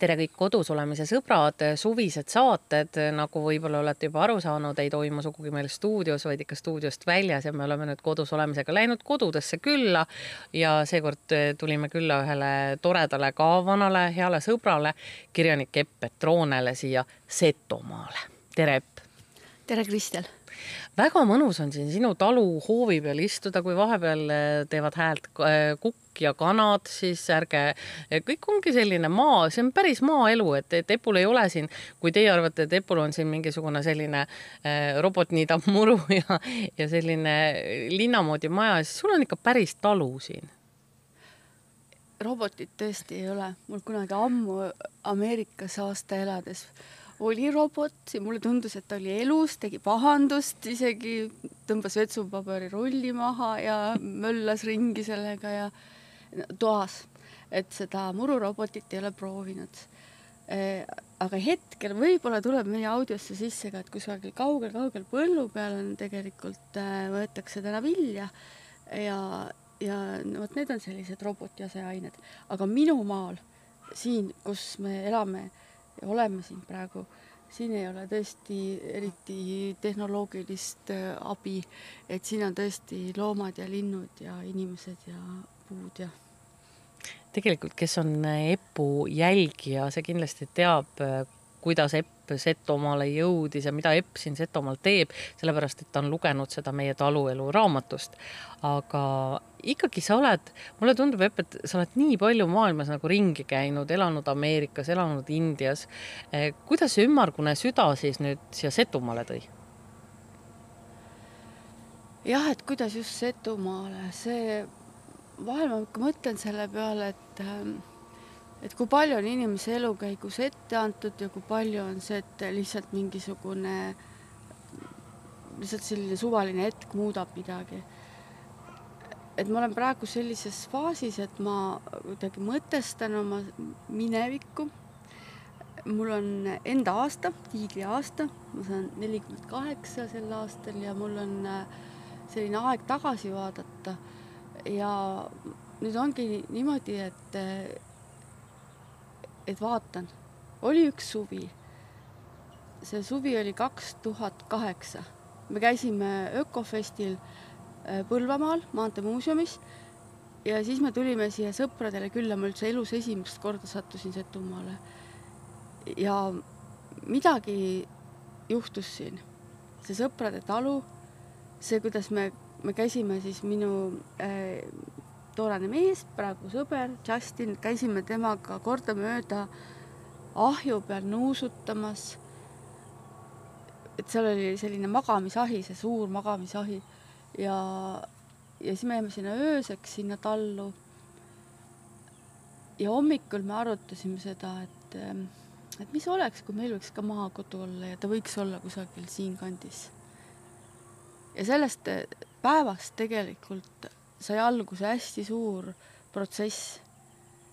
tere kõik kodus olemise sõbrad, suvised saated, nagu võib-olla olete juba aru saanud, ei toimu sugugi meil stuudios, vaid ikka stuudiost väljas ja me oleme nüüd kodus olemisega läinud kodudesse külla ja seekord tulime külla ühele toredale ka vanale heale sõbrale, kirjanik Epp Petroonele siia Setomaale. tere, Epp! tere, Kristel! Väga mõnus on siin sinu talu hoovi peal istuda, kui vahepeal teevad häält kukk ja kanad, siis ärge, kõik ongi selline maa, see on päris maaelu, et, et Epul ei ole siin, kui teie arvate, et Epul on siin mingisugune selline äh, robot niidab muru ja, ja selline linna moodi maja, siis sul on ikka päris talu siin. Robotit tõesti ei ole, mul kunagi ammu Ameerikas aasta elades oli robot ja mulle tundus, et ta oli elus, tegi pahandust, isegi tõmbas vetsupaberi rulli maha ja möllas ringi sellega ja toas, et seda mururobotit ei ole proovinud. Eh, aga hetkel võib-olla tuleb meie audiosse sisse ka, et kusagil kaugel-kaugel põllu peal on tegelikult, eh, võetakse täna vilja ja, ja vot need on sellised robotiaseained, aga minu maal, siin, kus me elame ja oleme siin praegu, siin ei ole tõesti eriti tehnoloogilist eh, abi, et siin on tõesti loomad ja linnud ja inimesed ja puud ja tegelikult, kes on EPU jälgija, see kindlasti teab, kuidas EPP Setomaale jõudis ja mida EPP siin Setomaal teeb, sellepärast et ta on lugenud seda meie taluelu raamatust. aga ikkagi sa oled, mulle tundub, Epp, et sa oled nii palju maailmas nagu ringi käinud, elanud Ameerikas, elanud Indias. kuidas see ümmargune süda siis nüüd siia Setumaale tõi? jah, et kuidas just Setumaale, see vahel ma ikka mõtlen selle peale, et ähm, et kui palju on inimese elu käigus ette antud ja kui palju on see, et lihtsalt mingisugune, lihtsalt selline suvaline hetk muudab midagi. et ma olen praegu sellises faasis, et ma kuidagi mõtestan oma minevikku. mul on enda aasta, tiigriaasta, ma saan nelikümmend kaheksa sel aastal ja mul on äh, selline aeg tagasi vaadata ja nüüd ongi niimoodi, et, et vaatan, oli üks suvi. see suvi oli kaks tuhat kaheksa. me käisime Ökofestil äh, Põlvamaal Maanteemuuseumis ja siis me tulime siia sõpradele külla, ma üldse elus esimest korda sattusin Setumaale. ja midagi juhtus siin. see sõprade talu, see, kuidas me me käisime siis minu äh, toonane mees, praegu sõber Justin, käisime temaga kordamööda ahju peal nuusutamas. et seal oli selline magamisahi, see suur magamisahi ja, ja siis me jäime sinna ööseks sinna tallu. ja hommikul me arutasime seda, et, et mis oleks, kui meil võiks ka maakodu olla ja ta võiks olla kusagil siinkandis. ja sellest päevast tegelikult sai alguse hästi suur protsess.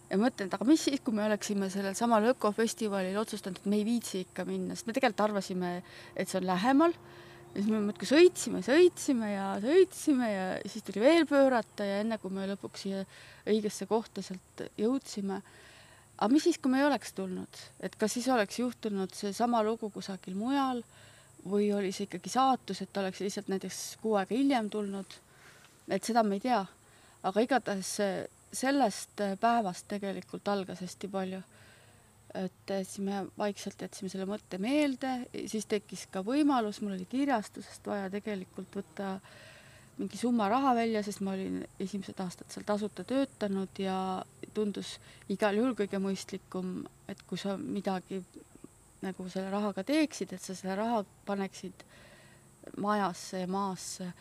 ja mõtlen, et aga mis siis, kui me oleksime sellel samal ökofestivalil otsustanud, et me ei viitsi ikka minna, sest me tegelikult arvasime, et see on lähemal. ja siis me muudkui sõitsime, sõitsime ja sõitsime ja siis tuli veel pöörata ja enne kui me lõpuks siia õigesse kohta sealt jõudsime. aga mis siis, kui me ei oleks tulnud, et kas siis oleks juhtunud seesama lugu kusagil mujal või oli see ikkagi saatus, et oleks lihtsalt näiteks kuu aega hiljem tulnud. Et seda me ei tea. aga igatahes sellest päevast tegelikult algas hästi palju. et siis me vaikselt jätsime selle mõtte meelde, siis tekkis ka võimalus, mul oli kirjastusest vaja tegelikult võtta mingi summa raha välja, sest ma olin esimesed aastad seal tasuta töötanud ja tundus igal juhul kõige mõistlikum, et kui sa midagi nagu selle rahaga teeksid, et sa selle raha paneksid majasse ja maasse.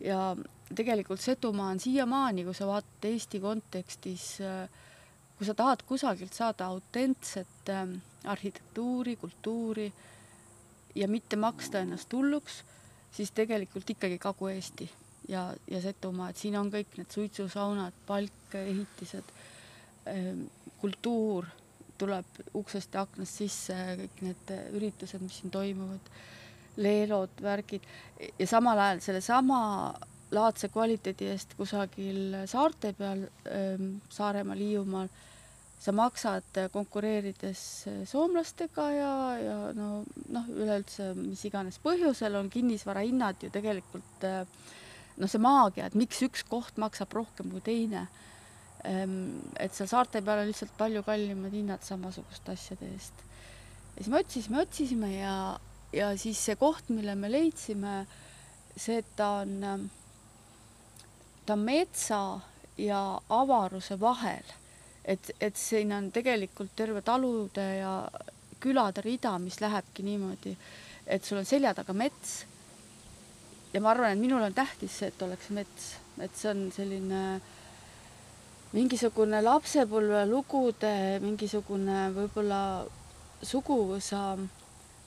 ja tegelikult Setumaa on siiamaani, kui sa vaatad Eesti kontekstis, kui sa tahad kusagilt saada autentset ähm, arhitektuuri, kultuuri ja mitte maksta ennast hulluks, siis tegelikult ikkagi Kagu-Eesti ja, ja Setumaa, et siin on kõik need suitsusaunad, palkeehitised, ähm, kultuur tuleb uksest ja aknast sisse, kõik need üritused, mis siin toimuvad, leelod, värgid. Ja samal ajal sellesama laadse kvaliteedi eest kusagil saarte peal, Saaremaal, Hiiumaal, sa maksad konkureerides soomlastega ja, ja no noh, üleüldse mis iganes põhjusel on kinnisvarahinnad ju tegelikult noh, see maagia, et miks üks koht maksab rohkem kui teine. et seal saarte peal on lihtsalt palju kallimad hinnad samasuguste asjade eest. ja siis me otsisime, otsisime ja, ja siis see koht, mille me leidsime, see, et ta on ta metsa ja avaruse vahel. et, et siin on tegelikult terve talude ja külade rida, mis lähebki niimoodi, et sul on selja taga mets. ja ma arvan, et minul on tähtis see, et oleks mets, et see on selline mingisugune lapsepõlvelugude mingisugune võib-olla suguvõsa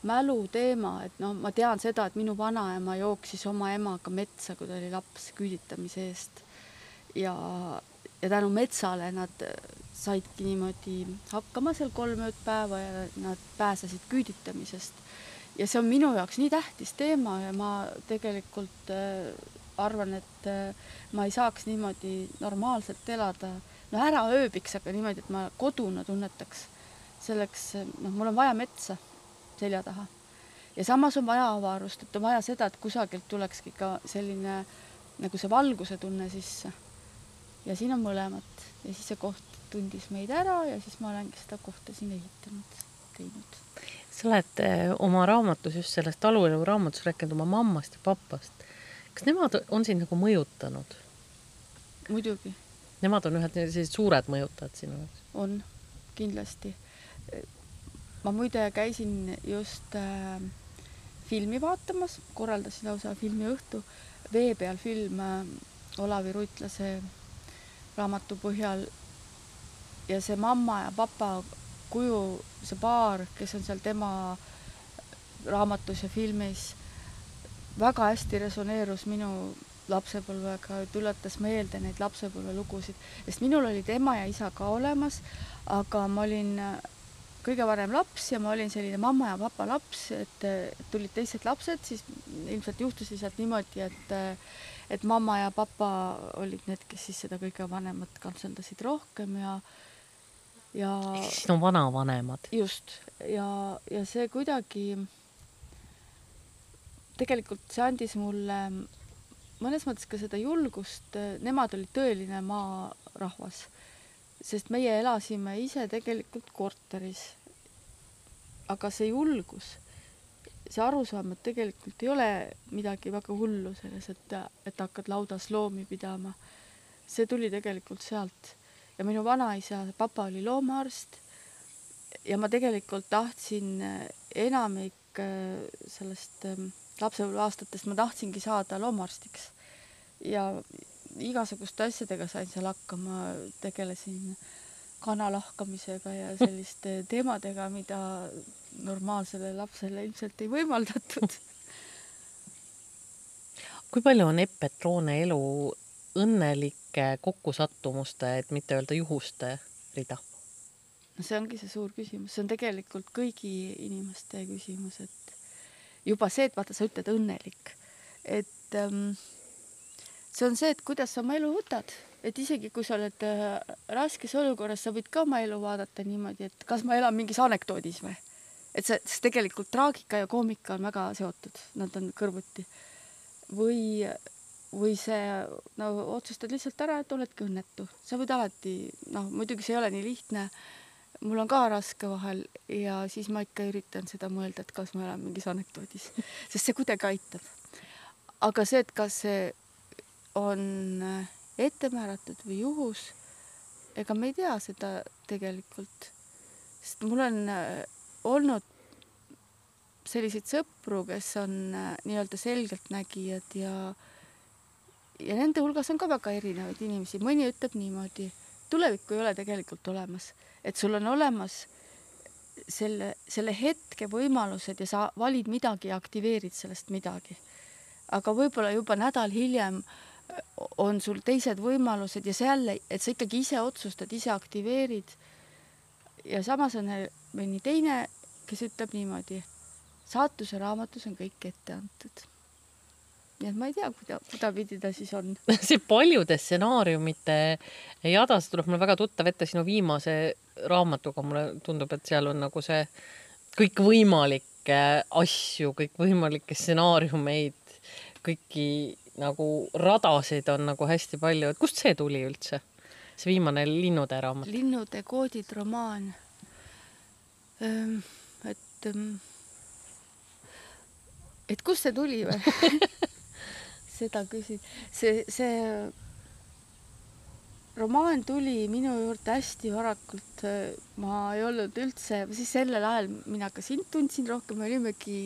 mäluteema, et noh, ma tean seda, et minu vanaema jooksis oma emaga metsa, kui ta oli laps küüditamise eest. ja, ja tänu metsale nad saidki niimoodi hakkama seal kolm ööd päeva ja nad pääsesid küüditamisest. ja see on minu jaoks nii tähtis teema ja ma tegelikult äh, arvan, et äh, ma ei saaks niimoodi normaalselt elada, no ära ööbiks, aga niimoodi, et ma koduna tunnetaks. selleks, noh, mul on vaja metsa selja taha. ja samas on vaja avarust, et on vaja seda, et kusagilt tulekski ka selline nagu see valguse tunne sisse. ja siin on mõlemat ja siis see koht tundis meid ära ja siis ma olengi seda kohta siin ehitanud, teinud. sa oled eh, oma raamatus, just sellest taluelu raamatus rääkinud oma mammast ja papast. kas nemad on sind nagu mõjutanud? muidugi. Nemad on ühed sellised suured mõjutajad sinu jaoks? on, kindlasti ma muide käisin just äh, filmi vaatamas, korraldasin lausa filmiõhtu, Vee peal film äh, Olavi Ruitlase raamatu põhjal. ja see mamma ja papa kuju, see paar, kes on seal tema raamatus ja filmis, väga hästi resoneerus minu lapsepõlvega, tuletas meelde neid lapsepõlvelugusid, sest minul olid ema ja isa ka olemas, aga ma olin kõige vanem laps ja ma olin selline mamma ja papa laps, et tulid teised lapsed, siis ilmselt juhtus lihtsalt niimoodi, et et mamma ja papa olid need, kes siis seda kõige vanemat kantseldasid rohkem ja ja ehk siis on vanavanemad. just, ja, ja see kuidagi tegelikult see andis mulle mõnes mõttes ka seda julgust, nemad olid tõeline maarahvas sest meie elasime ise tegelikult korteris. aga see julgus, see arusaam, et tegelikult ei ole midagi väga hullu selles, et, et hakkad laudas loomi pidama, see tuli tegelikult sealt. ja minu vanaisa, papa oli loomaarst ja ma tegelikult tahtsin enamik äh, sellest ähm, lapsepõlveaastatest, ma tahtsingi saada loomaarstiks. ja igasuguste asjadega sain seal hakkama, tegelesin kanalahkamisega ja selliste teemadega, mida normaalsele lapsele ilmselt ei võimaldatud. kui palju on Epp Petrone elu õnnelike kokkusattumuste, et mitte öelda juhuste rida? no see ongi see suur küsimus, see on tegelikult kõigi inimeste küsimus, et juba see, et vaata, sa ütled õnnelik, et ähm, see on see, et kuidas sa oma elu võtad, et isegi kui sa oled äh, raskes olukorras, sa võid ka oma elu vaadata niimoodi, et kas ma elan mingis anekdoodis või. et see, sest tegelikult traagika ja koomika on väga seotud, nad on kõrvuti. või, või see, no otsustad lihtsalt ära, et oledki õnnetu, sa võid alati, noh, muidugi see ei ole nii lihtne. mul on ka raske vahel ja siis ma ikka üritan seda mõelda, et kas ma elan mingis anekdoodis, sest see kuidagi aitab. aga see, et kas see on äh, ette määratud või juhus, ega me ei tea seda tegelikult. sest mul on äh, olnud selliseid sõpru, kes on äh, nii-öelda selgeltnägijad ja ja nende hulgas on ka väga erinevaid inimesi, mõni ütleb niimoodi, tulevikku ei ole tegelikult olemas, et sul on olemas selle, selle hetke võimalused ja sa valid midagi ja aktiveerid sellest midagi. aga võib-olla juba nädal hiljem äh, on sul teised võimalused ja see jälle, et sa ikkagi ise otsustad, ise aktiveerid. ja samas on mõni teine, kes ütleb niimoodi, saatuse raamatus on kõik ette antud. nii et ma ei tea, kuida-, kuidapidi ta siis on. see paljude stsenaariumite jada, see tuleb mulle väga tuttav ette sinu viimase raamatuga, mulle tundub, et seal on nagu see kõikvõimalikke asju, kõikvõimalikke stsenaariumeid, kõiki nagu radasid on nagu hästi palju, et kust see tuli üldse? see viimane Linnude raamat. linnude koodid romaan. et, et kust see tuli või seda küsid. see, see romaan tuli minu juurde hästi varakult. ma ei olnud üldse, siis sellel ajal mina ka sind tundsin rohkem, me olimegi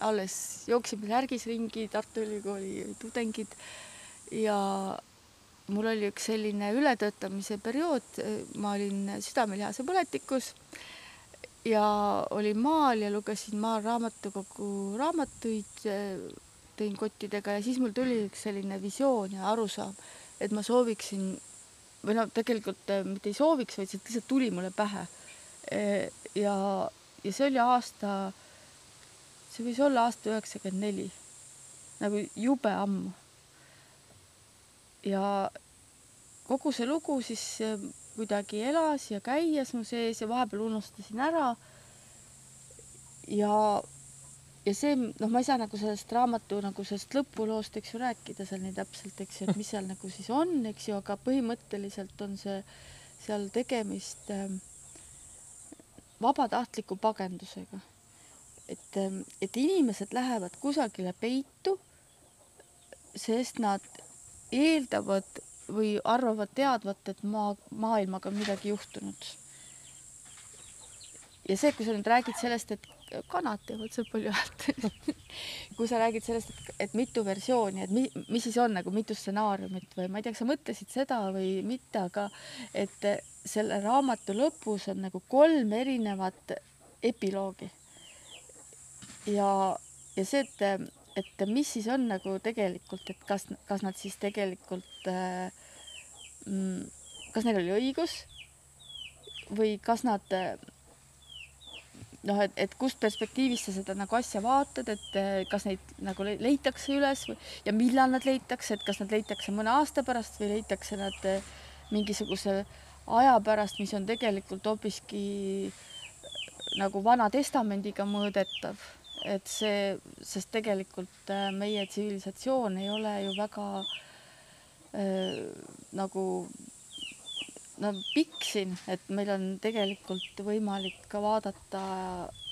alles, jooksime särgis ringi, Tartu Ülikooli tudengid ja mul oli üks selline ületöötamise periood, ma olin südamelihase põletikus ja olin maal ja lugesin maal raamatukogu raamatuid, tõin kottidega ja siis mul tuli üks selline visioon ja arusaam, et ma sooviksin või no tegelikult äh, mitte ei sooviks, vaid see lihtsalt tuli mulle pähe. Äh, ja, ja see oli aasta, see võis olla aasta üheksakümmend neli, nagu jube ammu. ja kogu see lugu siis äh, kuidagi elas ja käies mu sees ja vahepeal unustasin ära. ja ja see, noh, ma ei saa nagu sellest raamatu nagu sellest lõpuloost, eks ju, rääkida seal nii täpselt, eks ju, et mis seal nagu siis on, eks ju, aga põhimõtteliselt on see seal tegemist äh, vabatahtliku pagendusega. Et äh,, et inimesed lähevad kusagile peitu, sest nad eeldavad või arvavad teadvat, et maa, maailmaga on midagi juhtunud. ja see, kui sa nüüd räägid sellest, et kanad teevad seal palju häält kui sa räägid sellest, et mitu versiooni, et mi, mis siis on nagu mitu stsenaariumit või ma ei tea, kas sa mõtlesid seda või mitte, aga et selle raamatu lõpus on nagu kolm erinevat epiloogi. Ja, ja see, et, et mis siis on nagu tegelikult, et kas, kas nad siis tegelikult äh,, mm, kas neil oli õigus või kas nad noh, et, et kust perspektiivist sa seda nagu asja vaatad, et eh, kas neid nagu leitakse üles või ja millal nad leitakse, et kas nad leitakse mõne aasta pärast või leitakse nad eh, mingisuguse aja pärast, mis on tegelikult hoopiski eh, nagu Vana Testamendiga mõõdetav, et see, sest tegelikult meie tsivilisatsioon ei ole ju väga äh, nagu no pikk siin, et meil on tegelikult võimalik ka vaadata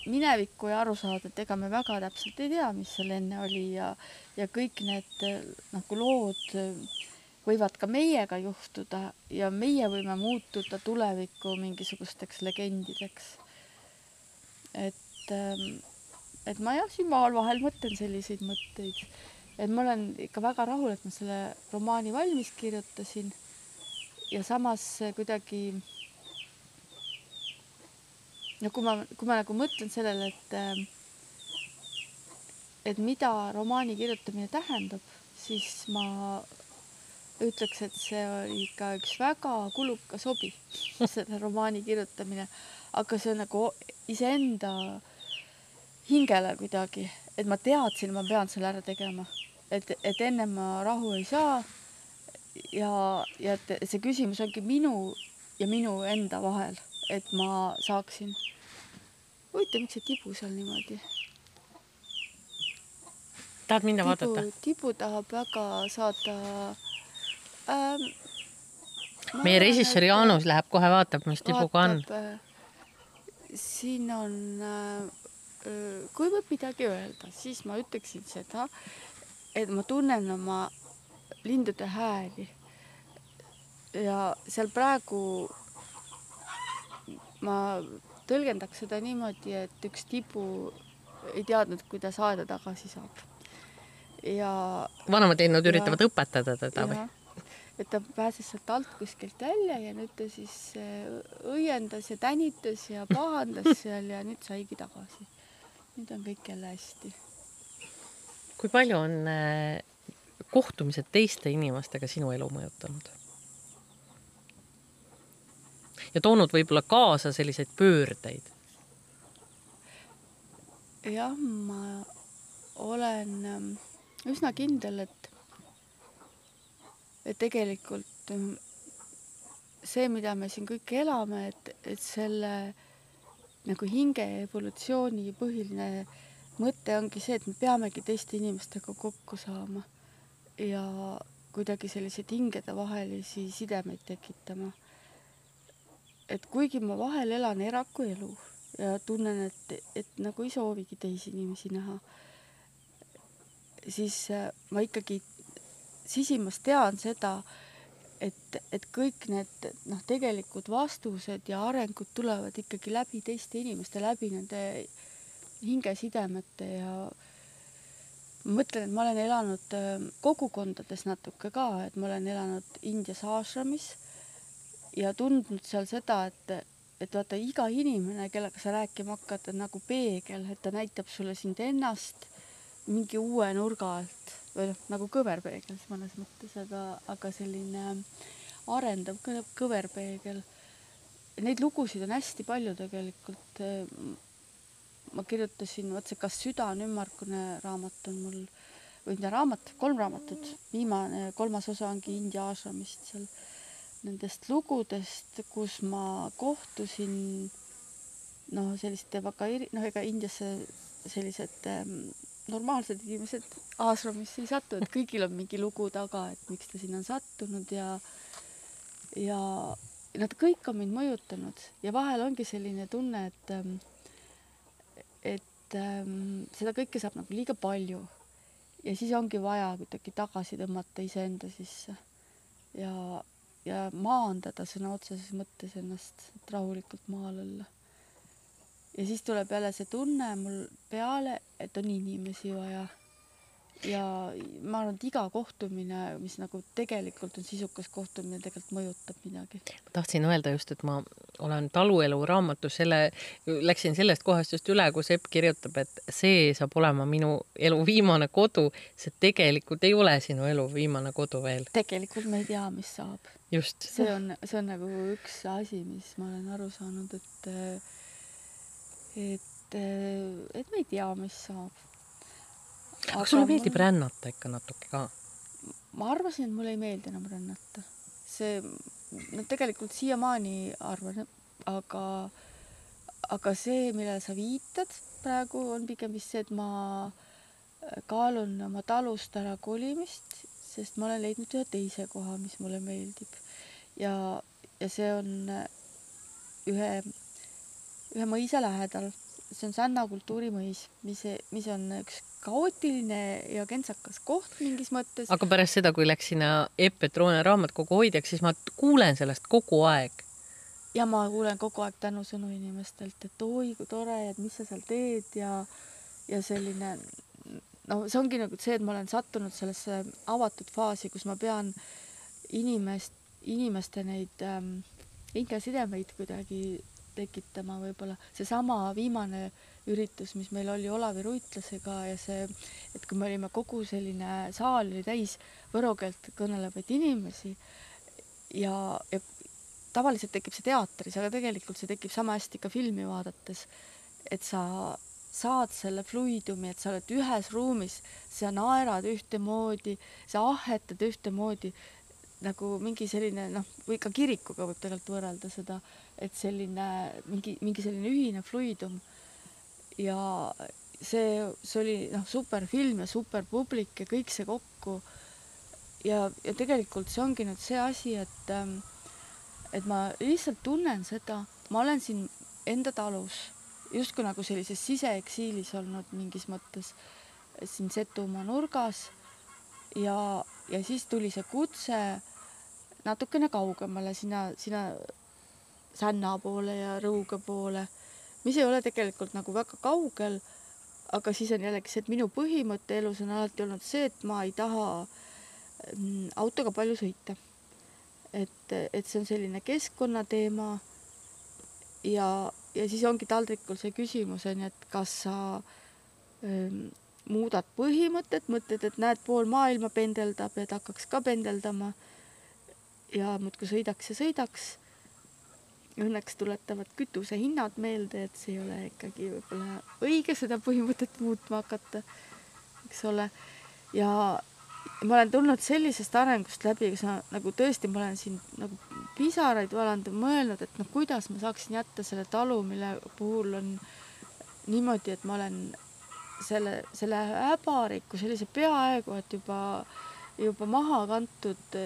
minevikku ja aru saada, et ega me väga täpselt ei tea, mis seal enne oli ja, ja kõik need nagu lood võivad ka meiega juhtuda ja meie võime muutuda tuleviku mingisugusteks legendideks. et, ähm, et ma jah, siin maal vahel mõtlen selliseid mõtteid, et ma olen ikka väga rahul, et ma selle romaani valmis kirjutasin. Ja samas kuidagi no kui ma, kui ma nagu mõtlen sellele, et et mida romaani kirjutamine tähendab, siis ma ütleks, et see oli ikka üks väga kulukas hobi, selle romaani kirjutamine, aga see on nagu iseenda hingele kuidagi, et ma teadsin, ma pean selle ära tegema, et, et enne ma rahu ei saa ja, ja et see küsimus ongi minu ja minu enda vahel, et ma saaksin. huvitav, miks see tibu seal niimoodi? tahad minna tibu, vaadata? tibu tahab väga saada ähm,. meie režissöör Jaanus läheb kohe vaatab, mis tibuga on. Äh, siin on äh,, kui võib midagi öelda, siis ma ütleksin seda, et ma tunnen oma lindude hääli. ja seal praegu ma tõlgendaks seda niimoodi, et üks tibu ei teadnud, kuidas aeda tagasi saab. ja. vanemad linnud üritavad ja, õpetada teda või? et ta pääses sealt alt kuskilt välja ja nüüd ta siis äh, õiendas ja tänitas ja pahandas seal ja nüüd saigi tagasi. Nüüd on kõik jälle hästi. kui palju on äh, kohtumised teiste inimestega sinu elu mõjutanud? ja toonud võib-olla kaasa selliseid pöördeid? jah, ma olen, ähm, üsna kindel, et, et tegelikult ähm, see, mida me siin kõik elame, et, et selle nagu hinge evolutsiooni põhiline mõte ongi see, et me peamegi teiste inimestega kokku saama ja kuidagi selliseid hingedevahelisi sidemeid tekitama. et kuigi ma vahel elan eraku elu ja tunnen, et, et nagu ei soovigi teisi inimesi näha, siis ma ikkagi sisimas tean seda, et, et kõik need noh, tegelikud vastused ja arengud tulevad ikkagi läbi teiste inimeste, läbi nende hingesidemete ja ma mõtlen, et ma olen elanud ähm, kogukondades natuke ka, et ma olen elanud Indias ashramis ja tundnud seal seda, et, et vaata, iga inimene, kellega sa rääkima hakkad, on nagu peegel, et ta näitab sulle sind ennast mingi uue nurga alt või noh, nagu kõverpeegel mõnes mõttes, aga, aga selline arendav kõverpeegel. Neid lugusid on hästi palju tegelikult. Ma kirjutasin, vot see Kas süda on ümmargune raamat on mul, või mitte raamat, kolm raamatut, viimane, kolmas osa ongi India ašramist seal, nendest lugudest, kus ma kohtusin noh, selliste väga eri-, noh, ega Indiasse sellised ähm, normaalsed inimesed aasramisse ei satu, et kõigil on mingi lugu taga, et miks ta sinna on sattunud ja ja nad kõik on mind mõjutanud ja vahel ongi selline tunne, et ähm, et ähm, seda kõike saab nagu liiga palju ja siis ongi vaja kuidagi tagasi tõmmata iseenda sisse ja, ja maandada sõna otseses mõttes ennast, et rahulikult maal olla. Ja siis tuleb jälle see tunne mul peale, et on inimesi vaja ja ma arvan, et iga kohtumine, mis nagu tegelikult on sisukas kohtumine, tegelikult mõjutab midagi. ma tahtsin öelda just, et ma olen taluelu raamatus selle, läksin sellest kohast just üle, kus Epp kirjutab, et see saab olema minu elu viimane kodu. see tegelikult ei ole sinu elu viimane kodu veel. tegelikult me ei tea, mis saab. just. see on, see on nagu üks asi, mis ma olen aru saanud, et et, et me ei tea, mis saab aga sulle meeldib mul... rännata ikka natuke ka? ma arvasin, et mulle ei meeldi enam rännata. see, no tegelikult siiamaani arvan, aga, aga see, millele sa viitad praegu, on pigem vist see, et ma kaalun oma talust ära kolimist, sest ma olen leidnud ühe teise koha, mis mulle meeldib. ja, ja see on ühe, ühe mõisa lähedal see on Sänna kultuurimõis, mis, mis on üks kaootiline ja kentsakas koht mingis mõttes. aga pärast seda, kui läks sinna Epp Petroone raamatukogu hoidjaks, siis ma kuulen sellest kogu aeg. ja ma kuulen kogu aeg tänusõnu inimestelt, et oi kui tore, et mis sa seal teed ja, ja selline no see ongi nagu see, et ma olen sattunud sellesse avatud faasi, kus ma pean inimest, inimeste neid ähm, hingesidemeid kuidagi tekitama võib-olla. seesama viimane üritus, mis meil oli Olavi Ruitlasega ja see, et kui me olime kogu selline saal oli täis võro keelt kõnelevaid inimesi ja, ja tavaliselt tekib see teatris, aga tegelikult see tekib sama hästi ka filmi vaadates, et sa saad selle fluidumi, et sa oled ühes ruumis, sa naerad ühtemoodi, sa ahhetad ühtemoodi, nagu mingi selline noh, või ka kirikuga võib tegelikult võrrelda seda, et selline mingi, mingi selline ühine fluidum. ja see, see oli noh, super film ja super publik ja kõik see kokku. ja, ja tegelikult see ongi nüüd see asi, et ähm, et ma lihtsalt tunnen seda, ma olen siin enda talus justkui nagu sellises siseeksiilis olnud mingis mõttes siin Setumaa nurgas ja, ja siis tuli see kutse natukene kaugemale sinna, sinna Sänna poole ja Rõuge poole, mis ei ole tegelikult nagu väga kaugel, aga siis on jällegi see, et minu põhimõte elus on alati olnud see, et ma ei taha mm, autoga palju sõita. et, et see on selline keskkonnateema ja, ja siis ongi taldrikul see küsimus on ju, et kas sa ähm, muudad põhimõtet, mõtled, et näed, pool maailma pendeldab, et hakkaks ka pendeldama ja muudkui sõidaks ja sõidaks. Õnneks tuletavad kütusehinnad meelde, et see ei ole ikkagi võib-olla õige seda põhimõtet muutma hakata, eks ole. ja ma olen tulnud sellisest arengust läbi, kus ma nagu tõesti, ma olen siin nagu pisaraid valanud mõelnud, et noh, kuidas ma saaksin jätta selle talu, mille puhul on niimoodi, et ma olen selle, selle häbariku, sellise peaaegu et juba, juba maha kantud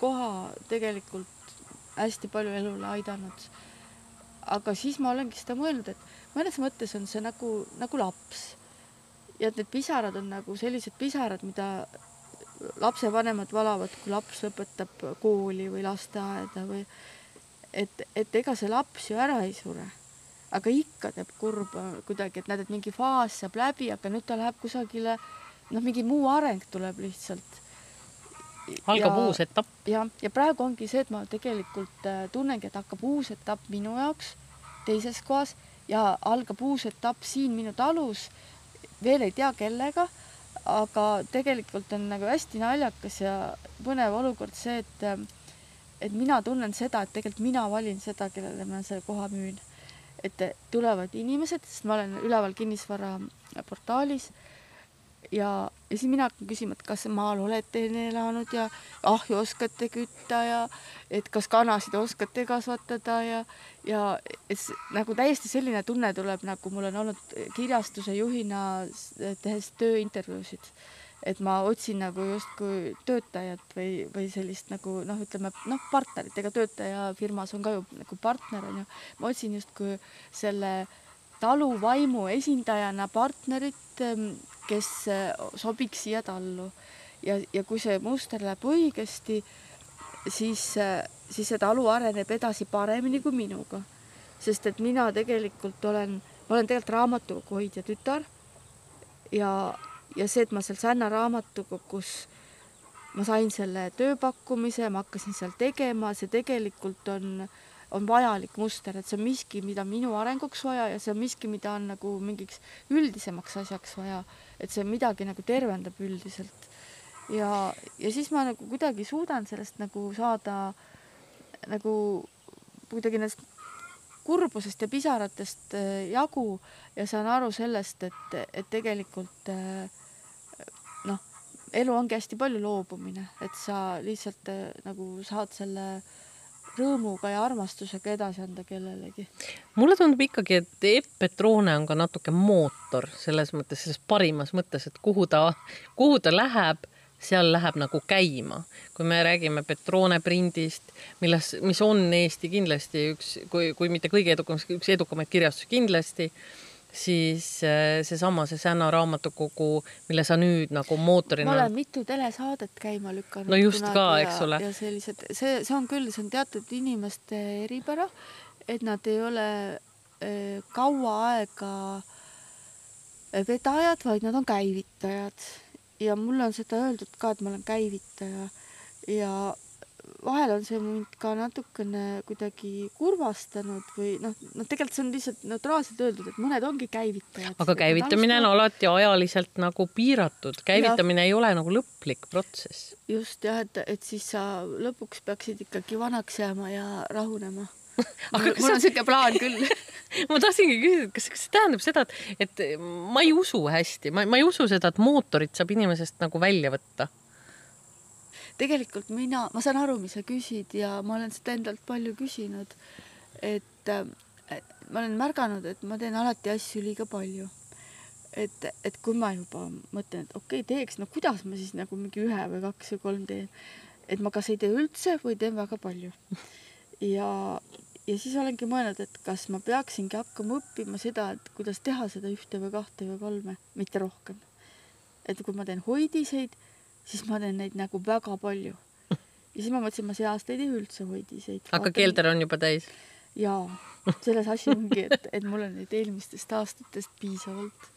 koha tegelikult hästi palju elule aidanud. aga siis ma olengi seda mõelnud, et mõnes mõttes on see nagu, nagu laps. ja et need pisarad on nagu sellised pisarad, mida lapsevanemad valavad, kui laps lõpetab kooli või lasteaeda või et, et ega see laps ju ära ei sure. aga ikka teeb kurba kuidagi, et näed, et mingi faas saab läbi, aga nüüd ta läheb kusagile, noh, mingi muu areng tuleb lihtsalt. Algab uus etapp. jah, ja praegu ongi see, et ma tegelikult äh, tunnengi, et hakkab uus etapp minu jaoks teises kohas ja algab uus etapp siin minu talus, veel ei tea kellega aga tegelikult on nagu hästi naljakas ja põnev olukord see, et et mina tunnen seda, et tegelikult mina valin seda, kellele ma selle koha müün. et tulevad inimesed, sest ma olen üleval kinnisvaraportaalis ja, ja siis mina hakkan küsima, et kas maal olete enne elanud ja ahju oskate kütta ja et kas kanasid oskate kasvatada ja, ja et nagu täiesti selline tunne tuleb, nagu mul on olnud kirjastuse juhina tehes tööintervjuusid. et ma otsin nagu justkui töötajat või, või sellist nagu noh, ütleme noh, partnerit, ega töötaja firmas on ka ju nagu partner on ju. ma otsin justkui selle taluvaimu esindajana partnerit, kes äh, sobiks siia tallu. ja, ja kui see muster läheb õigesti, siis, äh, siis see talu areneb edasi paremini kui minuga. sest et mina tegelikult olen, ma olen tegelikult raamatukogu hoidja tütar ja, ja see, et ma seal Sänna raamatukogus ma sain selle tööpakkumise, ma hakkasin seal tegema, see tegelikult on äh, on vajalik muster, et see on miski, mida minu arenguks vaja ja see on miski, mida on nagu mingiks üldisemaks asjaks vaja, et see midagi nagu tervendab üldiselt. ja, ja siis ma nagu kuidagi suudan sellest nagu saada nagu kuidagi nendest kurbusest ja pisaratest äh, jagu ja saan aru sellest, et, et tegelikult äh, noh, elu ongi hästi palju loobumine, et sa lihtsalt äh, nagu saad selle äh, rõõmuga ja armastusega edasi anda kellelegi. mulle tundub ikkagi, et Epp Petrone on ka natuke mootor selles mõttes, selles parimas mõttes, et kuhu ta, kuhu ta läheb, seal läheb nagu käima. kui me räägime Petrone prindist, milles, mis on Eesti kindlasti üks, kui, kui mitte kõige edukam, üks edukamaid kirjastusi kindlasti siis äh, seesama, see Sänna raamatukogu, mille sa nüüd nagu mootorina. ma olen mitu telesaadet käima lükanud. no just ka, eks ole. ja sellised, see, see on küll, see on teatud inimeste eripära, et nad ei ole äh, kaua aega äh, vedajad, vaid nad on käivitajad. ja mulle on seda öeldud ka, et ma olen käivitaja ja vahel on see mind ka natukene kuidagi kurvastanud või noh, noh, tegelikult see on lihtsalt neutraalselt öeldud, et mõned ongi käivitajad. aga käivitamine on alati ajaliselt nagu piiratud, käivitamine ja. ei ole nagu lõplik protsess. just jah, et, et siis sa lõpuks peaksid ikkagi vanaks jääma ja rahunema aga mul, mul on niisugune plaan küll ma tahtsingi küsida, kas, kas see tähendab seda, et, et ma ei usu hästi, ma, ma ei usu seda, et mootorit saab inimesest nagu välja võtta tegelikult mina, ma saan aru, mis sa küsid ja ma olen seda endalt palju küsinud. et ma olen märganud, et ma teen alati asju liiga palju. et, et kui ma juba mõtlen, et okei okay,, teeks, no kuidas ma siis nagu mingi ühe või kaks või kolm teen. et ma kas ei tee üldse või teen väga palju. ja, ja siis olengi mõelnud, et kas ma peaksingi hakkama õppima seda, et kuidas teha seda ühte või kahte või kolme, mitte rohkem. et kui ma teen hoidiseid siis ma teen neid nagu väga palju. ja siis ma mõtlesin, ma see aasta ei tee üldse hoidiseid. aga keelder on juba täis? jaa, selles asi ongi, et, et mul on neid eelmistest aastatest piisavalt.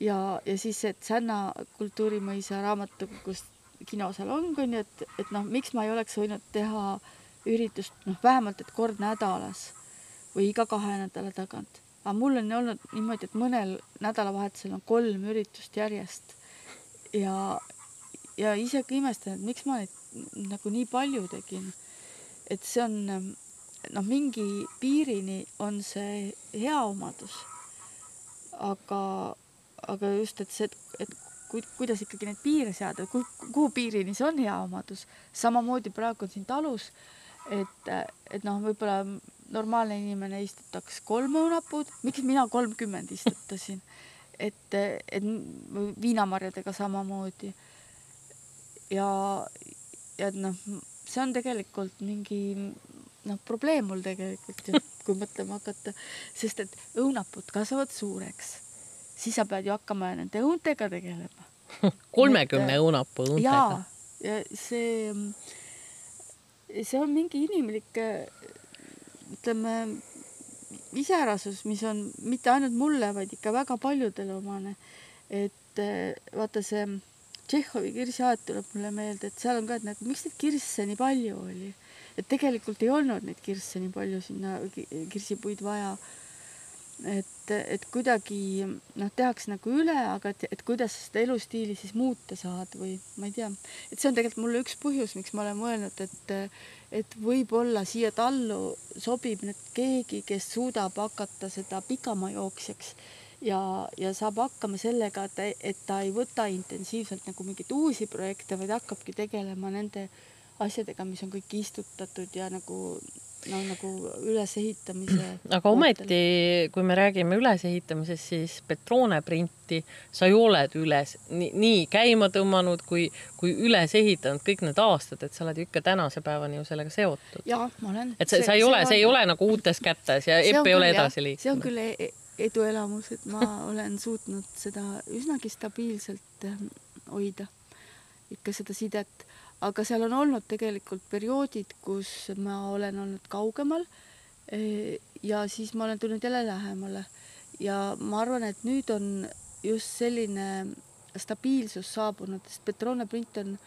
ja, ja siis, et Sänna kultuurimõisa raamatukogust kinosalong on ju, et, et noh, miks ma ei oleks võinud teha üritust noh, vähemalt, et kord nädalas või iga kahe nädala tagant. aga mul on olnud niimoodi, et mõnel nädalavahetusel on kolm üritust järjest ja, ja ise ka imestan, et miks ma neid nagu nii palju tegin. et see on noh, mingi piirini on see hea omadus. aga, aga just, et see, et ku-, kuidas ikkagi neid piire seada, kuhu piirini see on hea omadus. samamoodi praegu on siin talus, et, et noh, võib-olla normaalne inimene istutaks kolm õunapuud, miks mina kolmkümmend istutasin? et, et viinamarjadega samamoodi. Ja, ja noh, see on tegelikult mingi noh, probleem mul tegelikult ju, kui mõtlema hakata, sest et õunapud kasvavad suureks, siis sa pead ju hakkama nende õuntega tegelema. kolmekümne õunapuu õuntega. ja see, see on mingi inimlik, ütleme, iseärasus, mis on mitte ainult mulle, vaid ikka väga paljudele omane. et vaata see Tšehhovi kirsiaed tuleb mulle meelde, et seal on ka, et nagu miks neid kirsse nii palju oli et tegelikult ei olnud neid kirsse nii palju sinna, kirsipuid vaja. et, et kuidagi noh, tehakse nagu üle, aga et, et kuidas seda elustiili siis muuta saad või ma ei tea, et see on tegelikult mulle üks põhjus, miks ma olen mõelnud, et et võib-olla siia tallu sobib nüüd keegi, kes suudab hakata seda pikamajooksjaks ja, ja saab hakkama sellega, et, et ta ei võta intensiivselt nagu mingeid uusi projekte, vaid hakkabki tegelema nende asjadega, mis on kõik istutatud ja nagu no nagu ülesehitamise. aga ometi, kui me räägime ülesehitamisest, siis Petrone printi sa ju oled üles nii, nii käima tõmmanud kui, kui üles ehitanud kõik need aastad, et sa oled ju ikka tänase päevani ju sellega seotud. jah, ma olen. et see, sa ei ole, see ei ole nagu uutes kätes ja Epp ei ole edasi liikunud. see on küll e-, e eduelamus, et ma olen suutnud seda üsnagi stabiilselt ehm, hoida, ikka seda sidet. Aga seal on olnud tegelikult perioodid, kus ma olen olnud kaugemal e, ja siis ma olen tulnud jälle lähemale. Ja ma arvan, et nüüd on just selline stabiilsus saabunud, sest Petrone print on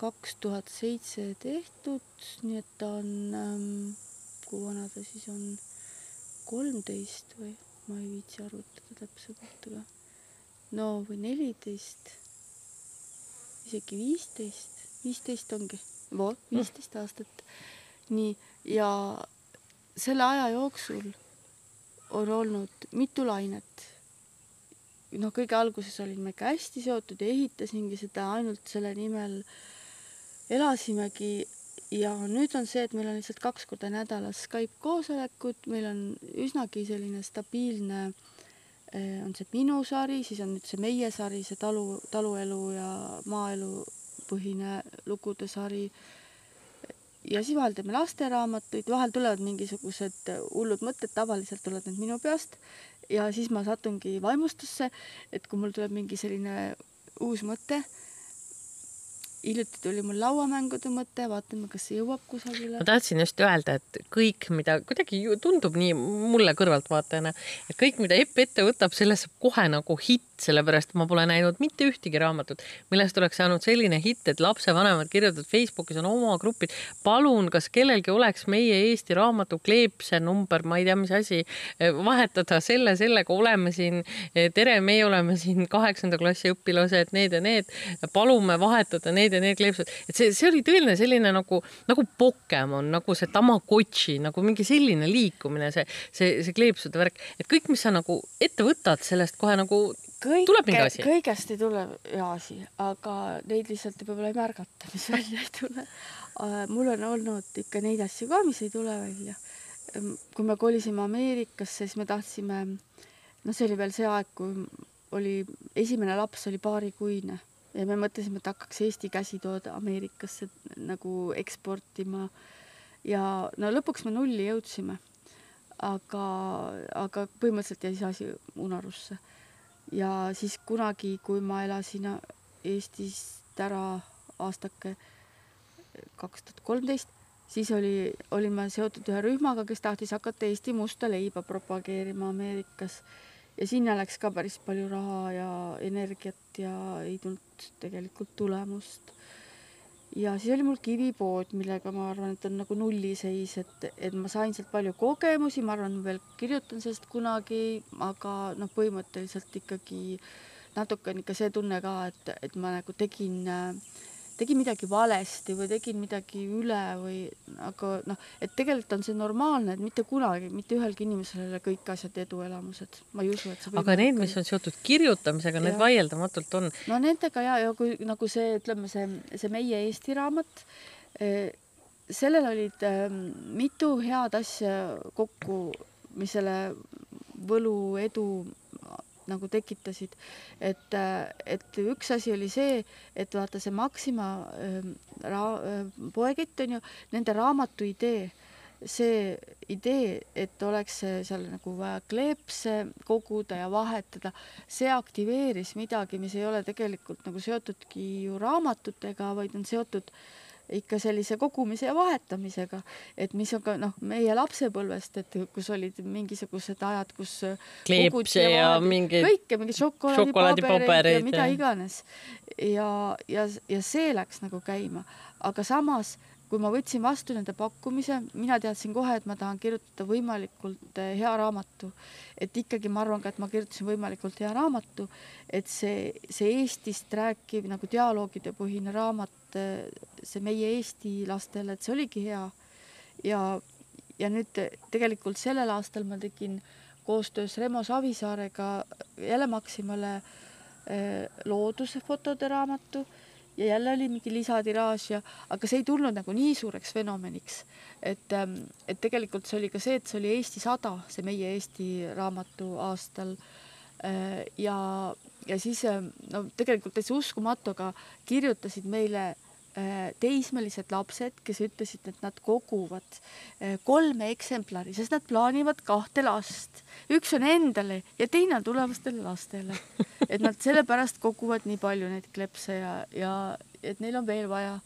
kaks tuhat seitse tehtud, nii et ta on ähm,, kui vana ta siis on, kolmteist või ma ei viitsi arvutada täpsemalt, aga no või neliteist, isegi viisteist viisteist ongi, vot viisteist aastat. nii, ja selle aja jooksul on olnud mitu lainet. noh, kõige alguses olin ma ikka hästi seotud ja ehitasingi seda ainult selle nimel. elasimegi ja nüüd on see, et meil on lihtsalt kaks korda nädalas Skype koosolekud, meil on üsnagi selline stabiilne eh, on see minu sari, siis on nüüd see meie sari, see talu, taluelu ja maaelu põhine lugude sari. ja siis vahel teeme lasteraamatuid, vahel tulevad mingisugused hullud mõtted, tavaliselt tulevad need minu peast ja siis ma satungi vaimustusse, et kui mul tuleb mingi selline uus mõte hiljuti tuli mul lauamängude mõte, vaatame, kas see jõuab kusagile. ma tahtsin just öelda, et kõik, mida kuidagi tundub nii mulle kõrvaltvaatajana, et kõik, mida Epp ette võtab, sellest saab kohe nagu hitt, sellepärast ma pole näinud mitte ühtegi raamatut, millest oleks saanud selline hitt, et lapsevanemad kirjutavad Facebookis on oma grupid. palun, kas kellelgi oleks meie Eesti raamatu kleepse number, ma ei tea, mis asi, vahetada selle sellega, oleme siin, tere, meie oleme siin kaheksanda klassi õpilased, need ja need, palume vahetada need ja need kleepsud, et see, see oli tõeline selline nagu, nagu Pokemon, nagu see Tamagotši, nagu mingi selline liikumine, see, see, see kleepsude värk, et kõik, mis sa nagu ette võtad, sellest kohe nagu Kõike, tuleb mingi asi. kõigest ei tule hea asi, aga neid lihtsalt võib-olla ei märgata, mis välja ei tule. Äh, mul on olnud ikka neid asju ka, mis ei tule välja. Ehm, kui me kolisime Ameerikasse, siis me tahtsime, noh, see oli veel see aeg, kui oli, esimene laps oli paarikuine ja me mõtlesime, et hakkaks Eesti käsitoode Ameerikasse nagu eksportima. ja no lõpuks me nulli jõudsime. aga, aga põhimõtteliselt jäi see asi unarusse. ja siis kunagi, kui ma elasin Eestist ära aastake kaks tuhat kolmteist, siis oli, olin ma seotud ühe rühmaga, kes tahtis hakata Eesti musta leiba propageerima Ameerikas ja sinna läks ka päris palju raha ja energiat ja ei tulnud tegelikult tulemust. ja siis oli mul kivipood, millega ma arvan, et on nagu nulliseis, et, et ma sain sealt palju kogemusi, ma arvan, veel kirjutan sellest kunagi, aga noh, põhimõtteliselt ikkagi natuke on ikka see tunne ka, et, et ma nagu tegin, tegin midagi valesti või tegin midagi üle või aga noh, et tegelikult on see normaalne, et mitte kunagi mitte ühelgi inimesel ei ole kõik asjad eduelamused, ma ei usu, et see aga need, mis on seotud kirjutamisega, need vaieldamatult on. no nendega ja, ja kui nagu see, ütleme see, see Meie Eesti raamat eh,, sellel olid eh, mitu head asja kokku, mis selle võlu edu nagu tekitasid. et, et üks asi oli see, et vaata see Maxima äh, ra-, äh, poekett on ju, nende raamatu idee, see idee, et oleks seal nagu vaja kleepse koguda ja vahetada, see aktiveeris midagi, mis ei ole tegelikult nagu seotudki ju raamatutega, vaid on seotud äh, ikka sellise kogumise ja vahetamisega, et mis on ka noh, meie lapsepõlvest, et kus olid mingisugused ajad, kus kleepse ja, ja mingeid kõike, mingeid šokolaadipabereid ja mida iganes. ja, ja, ja see läks nagu käima, aga samas kui ma võtsin vastu nende pakkumise, mina teadsin kohe, et ma tahan kirjutada võimalikult eh, hea raamatu. et ikkagi ma arvan ka, et ma kirjutasin võimalikult hea raamatu, et see, see Eestist rääkiv nagu dialoogide põhine raamat, eh, see meie Eesti lastele, et see oligi hea. ja, ja nüüd tegelikult sellel aastal ma tegin koostöös Remo Savisaarega jälle Maximale eh, looduse fotode raamatu ja jälle oli mingi lisatiraaž ja, aga see ei tulnud nagu nii suureks fenomeniks. et, ähm, et tegelikult see oli ka see, et see oli Eesti sada, see meie Eesti raamatu aastal. Äh, ja, ja siis ähm, no tegelikult täitsa uskumatu, aga kirjutasid meile teismelised lapsed, kes ütlesid, et nad koguvad äh, kolme eksemplari, sest nad plaanivad kahte last. üks on endale ja teine on tulevastele lastele. et nad sellepärast koguvad nii palju neid klepse ja, ja et neil on veel vaja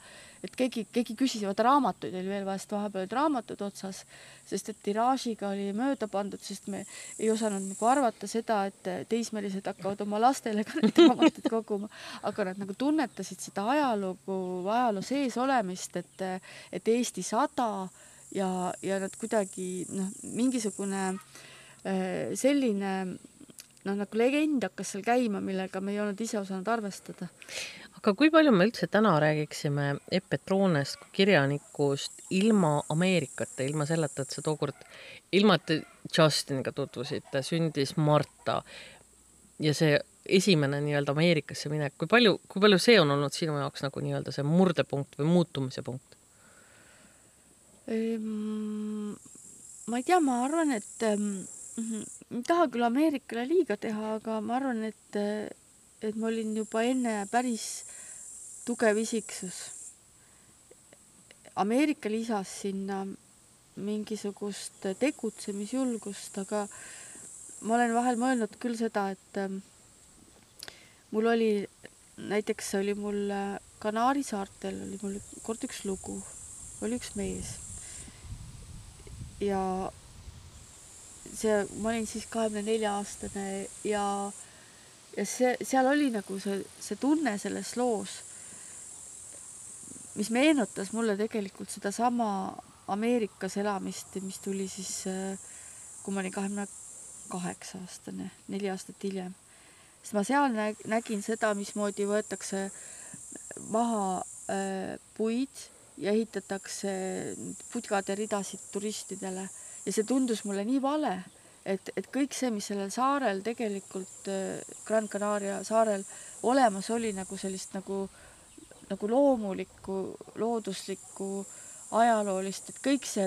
et keegi, keegi küsis, vaata raamatuid oli veel vaja, sest vahepeal olid raamatud otsas, sest et tiraažiga oli mööda pandud, sest me ei osanud nagu arvata seda, et teismelised hakkavad oma lastele ka neid raamatuid koguma, aga nad nagu tunnetasid seda ajalugu, ajaloo sees olemist, et, et Eesti sada ja, ja nad kuidagi noh, mingisugune äh, selline noh, nagu legend hakkas seal käima, millega me ei olnud ise osanud arvestada aga kui palju me üldse täna räägiksime Epp Petronest kui kirjanikust ilma Ameerikata, ilma selleta, et sa tookord, ilma et te Justiniga tutvusite, sündis Marta ja see esimene nii-öelda Ameerikasse minek, kui palju, kui palju see on olnud sinu jaoks nagu nii-öelda see murdepunkt või muutumise punkt? Ehm, ma ei tea, ma arvan, et ähm, ei taha küll Ameerikale liiga teha, aga ma arvan, et et ma olin juba enne päris tugev isiksus. Ameerika lisas sinna mingisugust tegutsemisjulgust, aga ma olen vahel mõelnud küll seda, et ähm, mul oli, näiteks oli mul äh, Kanaari saartel oli mul kord üks lugu, oli üks mees. ja see, ma olin siis kahekümne nelja aastane ja ja see, seal oli nagu see, see tunne selles loos, mis meenutas mulle tegelikult sedasama Ameerikas elamist, mis tuli siis, kui ma olin kahekümne kaheksa aastane, neli aastat hiljem. sest ma seal näg-, nägin seda, mismoodi võetakse maha äh, puid ja ehitatakse putgade ridasid turistidele ja see tundus mulle nii vale et, et kõik see, mis sellel saarel tegelikult, äh, Gran Canaria saarel olemas oli nagu sellist nagu, nagu loomulikku, looduslikku, ajaloolist, et kõik see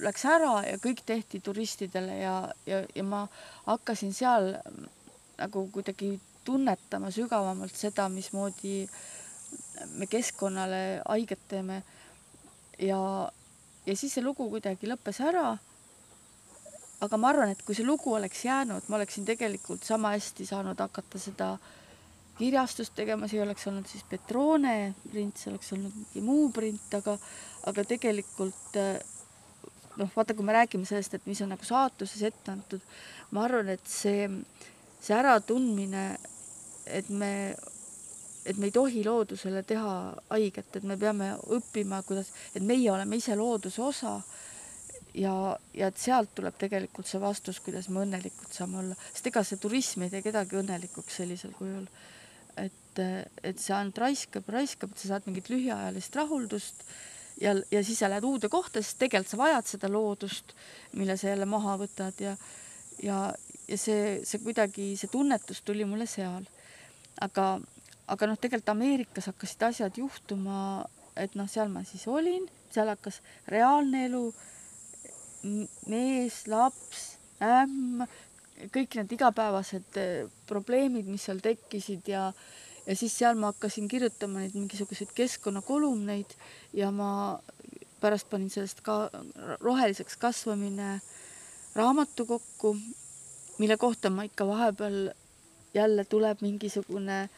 läks ära ja kõik tehti turistidele ja, ja, ja ma hakkasin seal nagu kuidagi tunnetama sügavamalt seda, mismoodi me keskkonnale haiget teeme. ja, ja siis see lugu kuidagi lõppes ära aga ma arvan, et kui see lugu oleks jäänud, ma oleksin tegelikult sama hästi saanud hakata seda kirjastust tegema, see ei oleks olnud siis Petrone print, see oleks olnud mingi muu print, aga, aga tegelikult noh, vaata, kui me räägime sellest, et mis on nagu saatuses ette antud, ma arvan, et see, see äratundmine, et me, et me ei tohi loodusele teha haiget, et me peame õppima, kuidas, et meie oleme ise looduse osa ja, ja et sealt tuleb tegelikult see vastus, kuidas me õnnelikud saame olla, sest ega see turism ei tee kedagi õnnelikuks sellisel kujul. et et, see ainult raiskab, raiskab, et sa saad mingit lühiajalist rahuldust ja, ja siis sa lähed uude kohta, sest tegelikult sa vajad seda loodust, mille sa jälle maha võtad ja, ja, ja see, see kuidagi, see tunnetus tuli mulle seal. aga, aga noh, tegelikult Ameerikas hakkasid asjad juhtuma, et noh, seal ma siis olin, seal hakkas reaalne elu, mees, laps, ämm, kõik need igapäevased eh, probleemid, mis seal tekkisid ja ja siis seal ma hakkasin kirjutama neid mingisuguseid keskkonnakolumneid ja ma pärast panin sellest ka roheliseks kasvamine raamatu kokku, mille kohta ma ikka vahepeal jälle tuleb mingisugune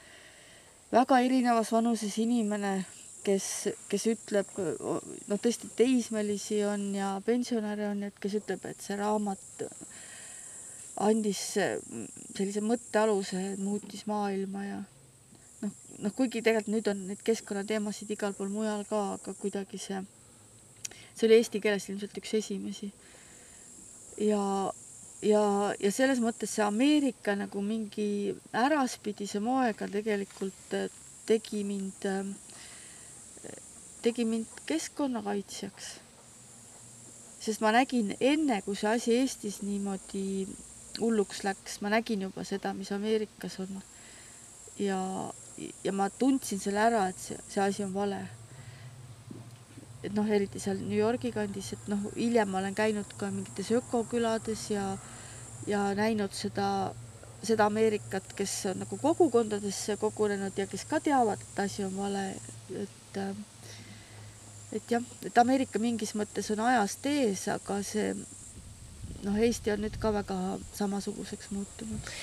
väga erinevas vanuses inimene, kes, kes ütleb, no tõesti teismelisi on ja pensionäre on, et kes ütleb, et see raamat andis sellise mõttealuse, muutis maailma ja noh, noh, kuigi tegelikult nüüd on neid keskkonnateemasid igal pool mujal ka, aga kuidagi see, see oli eesti keeles ilmselt üks esimesi. ja, ja, ja selles mõttes see Ameerika nagu mingi äraspidise moega tegelikult tegi mind, äh, tegi mind keskkonnakaitsjaks. sest ma nägin enne, kui see asi Eestis niimoodi hulluks läks, ma nägin juba seda, mis Ameerikas on. ja, ja ma tundsin selle ära, et see, see asi on vale. et noh, eriti seal New Yorgi kandis, et noh, hiljem ma olen käinud ka mingites ökokülades ja, ja näinud seda, seda Ameerikat, kes on nagu kogukondadesse kogunenud ja kes ka teavad, et asi on vale, et et jah, et Ameerika mingis mõttes on ajast ees, aga see noh, Eesti on nüüd ka väga samasuguseks muutunud.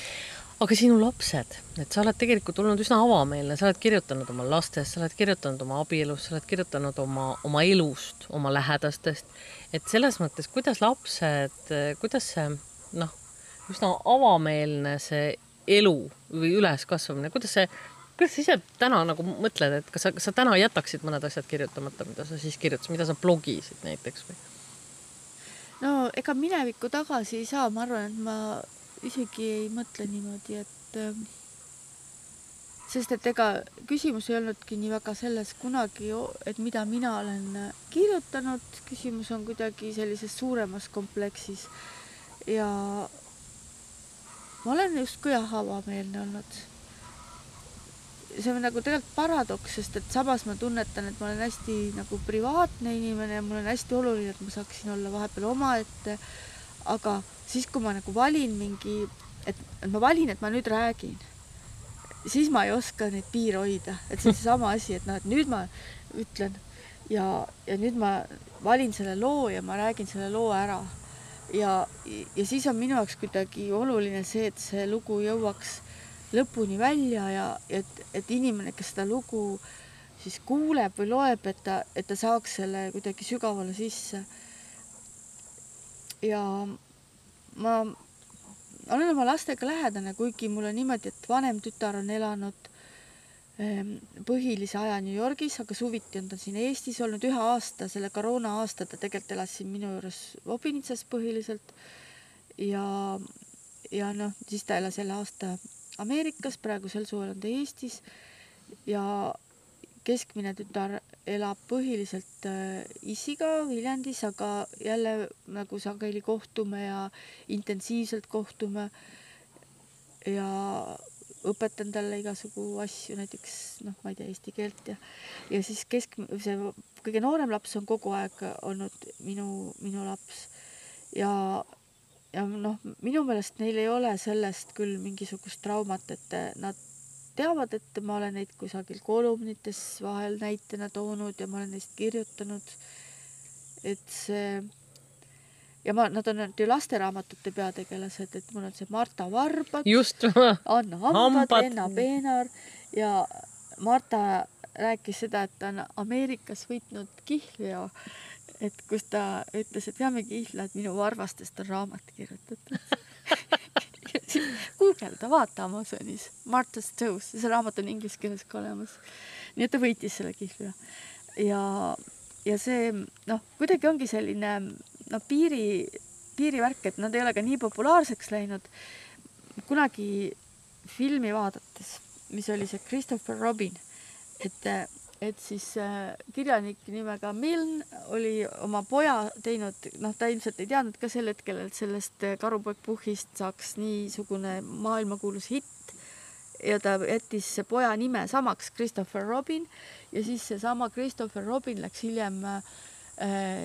Aga sinu lapsed, et sa oled tegelikult olnud üsna avameelne, sa oled kirjutanud oma lastest, sa oled kirjutanud oma abielust, sa oled kirjutanud oma, oma elust, oma lähedastest, et selles mõttes, kuidas lapsed, kuidas see noh, üsna avameelne see elu või üleskasvamine, kuidas see, kuidas sa ise täna nagu mõtled, et kas sa, kas sa täna jätaksid mõned asjad kirjutamata, mida sa siis kirjutasid, mida sa blogisid näiteks või? no ega minevikku tagasi ei saa, ma arvan, et ma isegi ei mõtle niimoodi, et ähm, sest et ega küsimus ei olnudki nii väga selles kunagi, et mida mina olen kirjutanud, küsimus on kuidagi sellises suuremas kompleksis. ja ma olen justkui jah, avameelne olnud. See on nagu tegelikult paradoks, sest et samas ma tunnetan, et ma olen hästi nagu privaatne inimene ja mul on hästi oluline, et ma saaksin olla vahepeal omaette aga siis, kui ma nagu valin mingi, et, ma valin, et ma nüüd räägin, siis ma ei oska neid piire hoida, et see on seesama asi, et noh, et nüüd ma ütlen ja, ja nüüd ma valin selle loo ja ma räägin selle loo ära. ja, ja siis on minu jaoks kuidagi oluline see, et see lugu jõuaks lõpuni välja ja et, et inimene, kes seda lugu siis kuuleb või loeb, et ta, et ta saaks selle kuidagi sügavale sisse ja ma olen oma lastega lähedane, kuigi mul on niimoodi, et vanem tütar on elanud ehm, põhilise aja New Yorgis, aga suviti on ta siin Eestis olnud ühe aasta, selle koroona aasta ta tegelikult elas siin minu juures Obinitsas põhiliselt. ja, ja noh, siis ta elas jälle aasta Ameerikas, praegusel suvel on ta Eestis ja keskmine tütar elab põhiliselt äh, isiga Viljandis, aga jälle nagu sageli kohtume ja intensiivselt kohtume. ja õpetan talle igasugu asju, näiteks noh, ma ei tea eesti keelt ja, ja siis kesk, see kõige noorem laps on kogu aeg olnud minu, minu laps ja, ja noh, minu meelest neil ei ole sellest küll mingisugust traumat, et nad teavad, et ma olen neid kusagil kolumnites vahel näitena toonud ja ma olen neist kirjutanud. et see ja ma, nad on ju lasteraamatute peategelased, et mul on see Marta Varbat, Anna Hambad, Enna Peenar ja Marta rääkis seda, et ta on Ameerikas võitnud kihlveo, et kus ta ütles, et veame kihla, et minu varvastest on raamat kirjutatud guugelda, vaata Amazonis, Martha's Toes, see raamat on inglise keeles ka olemas. nii et ta võitis selle kihlveo. ja, ja see noh, kuidagi ongi selline noh, piiri, piirivärk, et nad ei ole ka nii populaarseks läinud. kunagi filmi vaadates mis oli see Christopher Robin, et, et siis äh, kirjanik nimega Milne oli oma poja teinud, noh, ta ilmselt ei teadnud ka sel hetkel, et sellest Karupoeg Puhhist saaks niisugune maailmakuulus hitt. Ja ta jättis poja nime samaks, Christopher Robin, ja siis seesama Christopher Robin läks hiljem äh,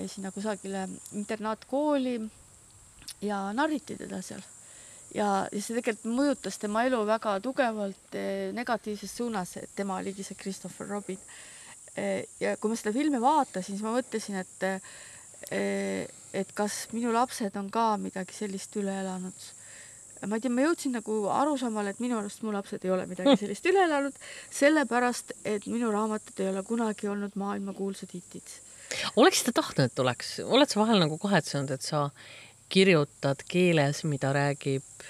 sinna kusagile internaatkooli ja narriti teda seal ja, ja see tegelikult mõjutas tema elu väga tugevalt eh, negatiivses suunas, et tema oligi see Christopher Robin eh,. ja kui ma seda filmi vaatasin, siis ma mõtlesin, et eh, et kas minu lapsed on ka midagi sellist üle elanud. ma ei tea, ma jõudsin nagu arusaamale, et minu arust mu lapsed ei ole midagi sellist üle elanud, sellepärast et minu raamatud ei ole kunagi olnud maailmakuulsad hitid. oleksid sa tahtnud, et oleks, oled sa vahel nagu kahetsenud, et sa kirjutad keeles, mida räägib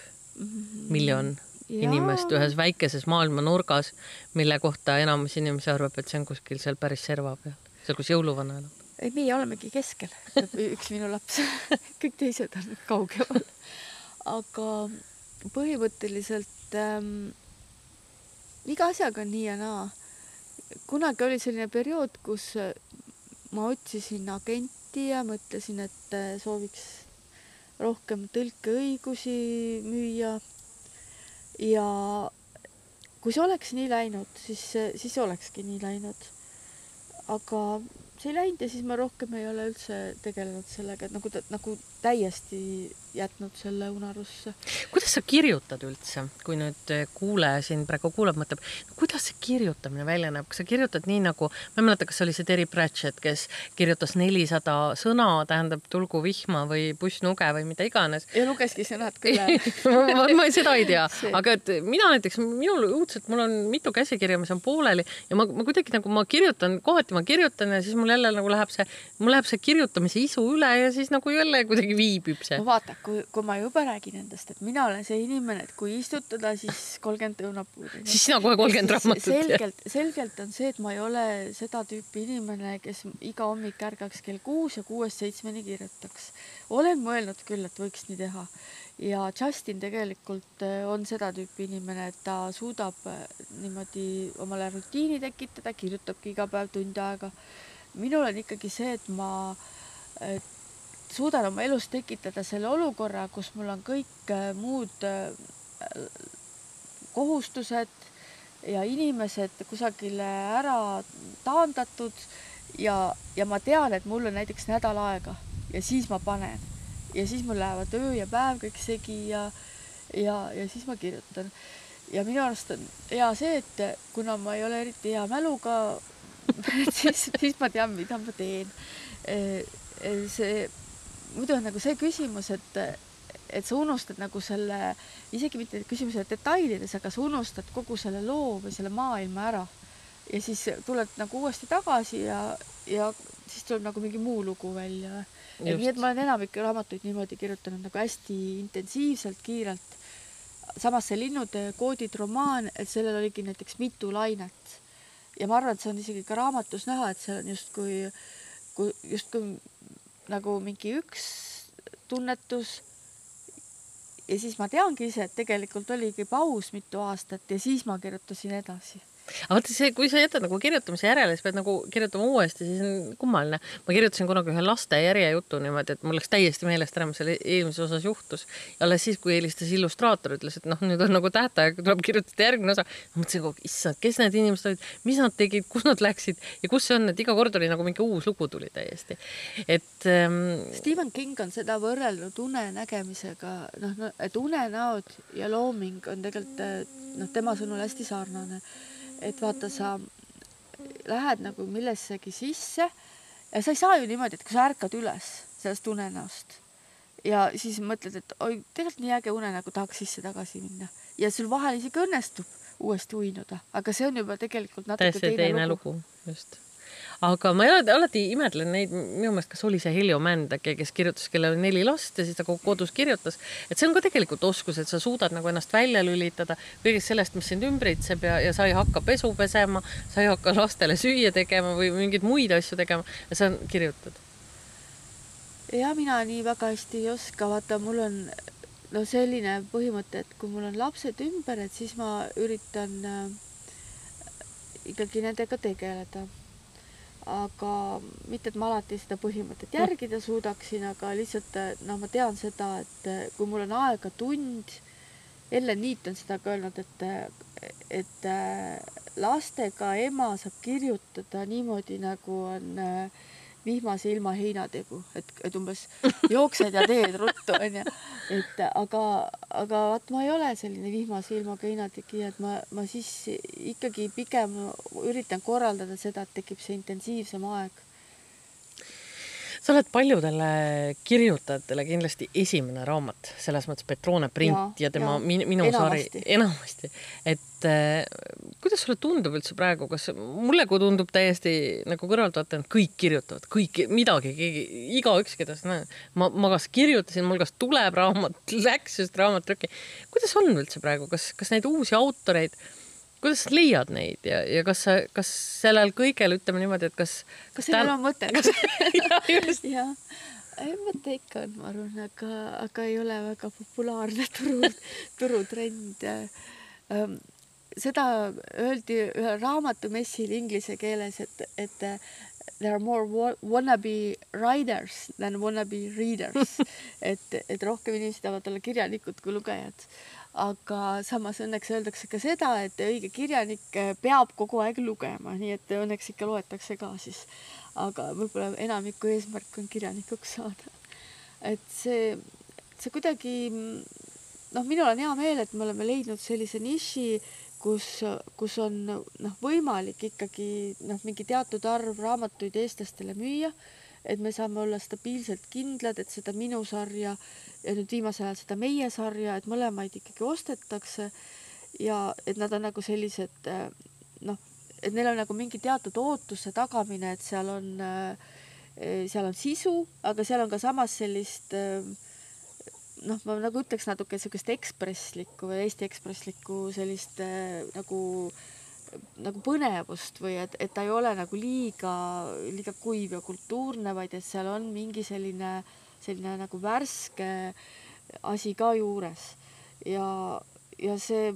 miljon ja. inimest ühes väikeses maailma nurgas, mille kohta enamus inimesi arvab, et see on kuskil seal päris serva peal, seal, kus jõuluvana elab. ei, meie olemegi keskel, üks minu laps kõik teised on kaugemal. aga põhimõtteliselt ähm, iga asjaga on nii ja naa. kunagi oli selline periood, kus ma otsisin agenti ja mõtlesin, et äh, sooviks rohkem tõlkeõigusi müüa. ja kui see oleks nii läinud, siis, siis olekski nii läinud. aga see ei läinud ja siis ma rohkem ei ole üldse tegelenud sellega, et nagu, nagu täiesti jätnud selle unarusse. kuidas sa kirjutad üldse, kui nüüd eh, kuulaja siin praegu kuulab, mõtleb, kuidas see kirjutamine välja näeb, kas sa kirjutad nii nagu, ma ei mäleta, kas oli see Terry Pratchett, kes kirjutas nelisada sõna, tähendab tulgu vihma või pussnuge või mida iganes. ja lugeski sõnad üle ma, ma seda ei tea, aga et mina näiteks, minul õudselt, mul on mitu käsikirja, mis on pooleli ja ma, ma kuidagi nagu ma kirjutan, kohati ma kirjutan ja siis mul jälle nagu läheb see, mul läheb see kirjutamise isu üle ja siis nagu jälle kuidagi viibib see. vaata, kui, kui ma juba räägin endast, et mina olen see inimene, et kui istutada, siis kolmkümmend õunapuud. siis sina kohe kolmkümmend raamatut. selgelt, selgelt on see, et ma ei ole seda tüüpi inimene, kes iga hommik ärgaks kell kuus ja kuuest seitsmeni kirjutaks. olen mõelnud küll, et võiks nii teha ja Justin tegelikult äh, on seda tüüpi inimene, et ta suudab äh, niimoodi omale rutiini tekitada, kirjutabki iga päev tund aega. minul on ikkagi see, et ma suudan oma elus tekitada selle olukorra, kus mul on kõik äh, muud äh, kohustused ja inimesed kusagile ära taandatud ja, ja ma tean, et mul on näiteks nädal aega ja siis ma panen ja siis mul lähevad öö ja päev kõik segi ja, ja, ja siis ma kirjutan. ja minu arust on hea see, et kuna ma ei ole eriti hea mäluga siis, siis ma tean, mida ma teen. see muidu on nagu see küsimus, et, et sa unustad nagu selle, isegi mitte küsimuse detailides, aga sa unustad kogu selle loo või selle maailma ära. ja siis tuled nagu uuesti tagasi ja, ja siis tuleb nagu mingi muu lugu välja. nii et ma olen enamik raamatuid niimoodi kirjutanud nagu hästi intensiivselt, kiirelt. samas see Linnude koodid romaan, et sellel oligi näiteks mitu lainet. ja ma arvan, et see on isegi ka raamatus näha, et see on justkui, kui justkui nagu mingi üks tunnetus. ja siis ma teangi ise, et tegelikult oligi paus mitu aastat ja siis ma kirjutasin edasi aga vaata see, kui sa jätad nagu kirjutamise järele, siis pead nagu kirjutama uuesti, siis on kummaline. ma kirjutasin kunagi ühe laste järjejutu niimoodi, et mul läks täiesti meelest ära, mis seal eelmises osas juhtus. ja alles siis, kui helistas illustraator, ütles, et noh, nüüd on nagu tähtaeg, tuleb kirjutada järgmine osa. mõtlesin kogu aeg, issand, kes need inimesed olid, mis nad tegid, kus nad läksid ja kus see on, et iga kord oli nagu mingi uus lugu tuli täiesti. et ähm.... Stephen King on seda võrrelnud unenägemisega, noh no,, et unenäod ja looming on tegelikult noh, tema sõnul hästi sarnane et vaata, sa lähed nagu millessegi sisse ja sa ei saa ju niimoodi, et kui sa ärkad üles sellest unenäost ja siis mõtled, et oi, tegelikult nii äge unenägu, tahaks sisse tagasi minna ja sul vahel isegi õnnestub uuesti uinuda, aga see on juba tegelikult natuke teine, teine lugu. lugu. just aga ma alati imetlen neid, minu meelest, kas oli see Heljo Mänd äkki, kes kirjutas, kellel on neli last ja siis ta kodus kirjutas, et see on ka tegelikult oskus, et sa suudad nagu ennast välja lülitada kõigest sellest, mis sind ümbritseb ja, ja sa ei hakka pesu pesema, sa ei hakka lastele süüa tegema või mingeid muid asju tegema ja sa kirjutad. ja mina nii väga hästi ei oska, vaata, mul on no selline põhimõte, et kui mul on lapsed ümber, et siis ma üritan äh, ikkagi nendega tegeleda. Aga mitte, et ma alati seda põhimõtet järgida suudaksin, aga lihtsalt noh, ma tean seda, et kui mul on aega tund, Ellen Niit on seda ka öelnud, et, et lastega ema saab kirjutada niimoodi, nagu on äh, vihmase ilma heinategu, et, et umbes jooksed ja teed ruttu, onju. et aga, aga vaat ma ei ole selline vihmase ilmaga heinategija, et ma, ma siis ikkagi pigem üritan korraldada seda, et tekib see intensiivsem aeg sa oled paljudele kirjutajatele kindlasti esimene raamat, selles mõttes Petrone print ja, ja tema ja, min, minu enamasti. sari, enamasti, et äh, kuidas sulle tundub üldse praegu, kas mulle kui tundub täiesti nagu kõrvaltvaatajana, kõik kirjutavad, kõik, midagi, keegi, igaüks, keda sa näed, ma, ma kas kirjutasin, mul kas tuleb raamat, läks just raamattrükki. kuidas on üldse praegu, kas, kas neid uusi autoreid kuidas leiad neid ja, ja kas sa, kas sellel kõigel, ütleme niimoodi, et kas kas sellel täna... on mõtet? jah, mõte ikka on, ma arvan, aga, aga ei ole väga populaarne turu, turutrend. Ähm, seda öeldi ühel raamatumessil inglise keeles, et, et there are more wannabe writers than wannabe readers et, et rohkem inimesed tahavad olla kirjanikud kui lugejad aga samas õnneks öeldakse ka seda, et õige kirjanik eh, peab kogu aeg lugema, nii et õnneks ikka loetakse ka siis. aga võib-olla enamiku eesmärk on kirjanikuks saada. et see, see kuidagi, noh, minul on hea meel, et me oleme leidnud sellise niši, kus, kus on noh, võimalik ikkagi noh, mingi teatud arv raamatuid eestlastele müüa et me saame olla stabiilselt kindlad, et seda minu sarja ja nüüd viimasel ajal seda meie sarja, et mõlemaid ikkagi ostetakse ja et nad on nagu sellised eh, noh, et neil on nagu mingi teatud ootuse tagamine, et seal on, eh, seal on sisu, aga seal on ka samas sellist eh, noh, ma nagu ütleks natuke niisugust ekspresslikku või Eesti ekspresslikku sellist nagu äh, nagu põnevust või et, et ta ei ole nagu liiga, liiga kuiv ja kultuurne, vaid et seal on mingi selline, selline nagu värske asi ka juures. ja, ja see,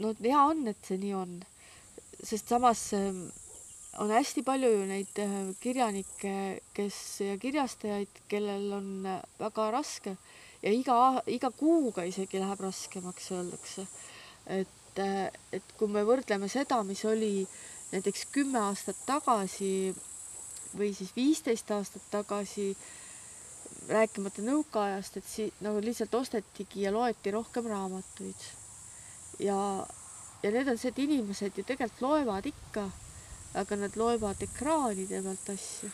no hea on, et see nii on. sest samas ähm, on hästi palju ju neid äh, kirjanikke, kes ja kirjastajaid, kellel on äh, väga raske ja iga, iga kuuga isegi läheb raskemaks, öeldakse. et et, et kui me võrdleme seda, mis oli näiteks kümme aastat tagasi või siis viisteist aastat tagasi, rääkimata nõukaajast, et si-, nagu lihtsalt ostetigi ja loeti rohkem raamatuid. ja, ja need on see, et inimesed ju tegelikult loevad ikka, aga nad loevad ekraanide pealt asju.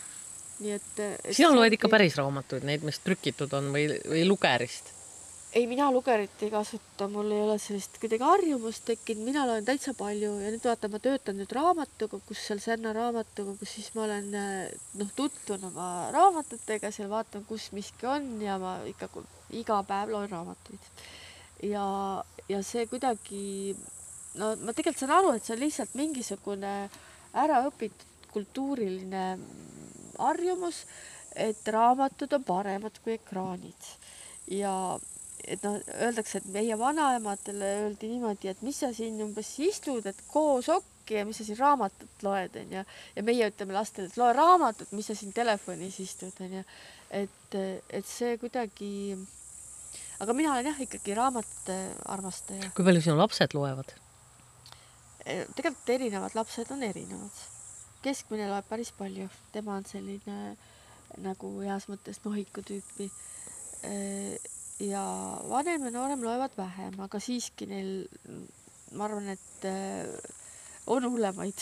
nii et, et sina loed ikka päris raamatuid, neid, mis trükitud on või, või lugerist? Ei, mina lugerit ei kasuta, mul ei ole sellist kuidagi harjumust tekkinud, mina loen täitsa palju. Ja nüüd vaata, ma töötan nüüd raamatukogus, seal Sänna raamatukogus, siis ma olen noh, tutvun oma raamatutega, seal vaatan, kus miski on ja ma ikka iga päev loen raamatuid. ja, ja see kuidagi, no ma tegelikult saan aru, et see on lihtsalt mingisugune äraõpitud kultuuriline harjumus, et raamatud on paremad kui ekraanid. Ja et noh, öeldakse, et meie vanaemadele öeldi niimoodi, et mis sa siin umbes istud, et koos okki ja mis sa siin raamatut loed, onju. ja meie ütleme lastele, et loe raamatut, mis sa siin telefonis istud, onju. et, et see kuidagi, aga mina olen jah, ikkagi raamatute armastaja. kui palju sinu lapsed loevad? E, tegelikult erinevad lapsed on erinevad. keskmine loeb päris palju, tema on selline nagu heas mõttes nohiku tüüpi e, ja vanem ja noorem loevad vähem, aga siiski neil, ma arvan, et äh, on hullemaid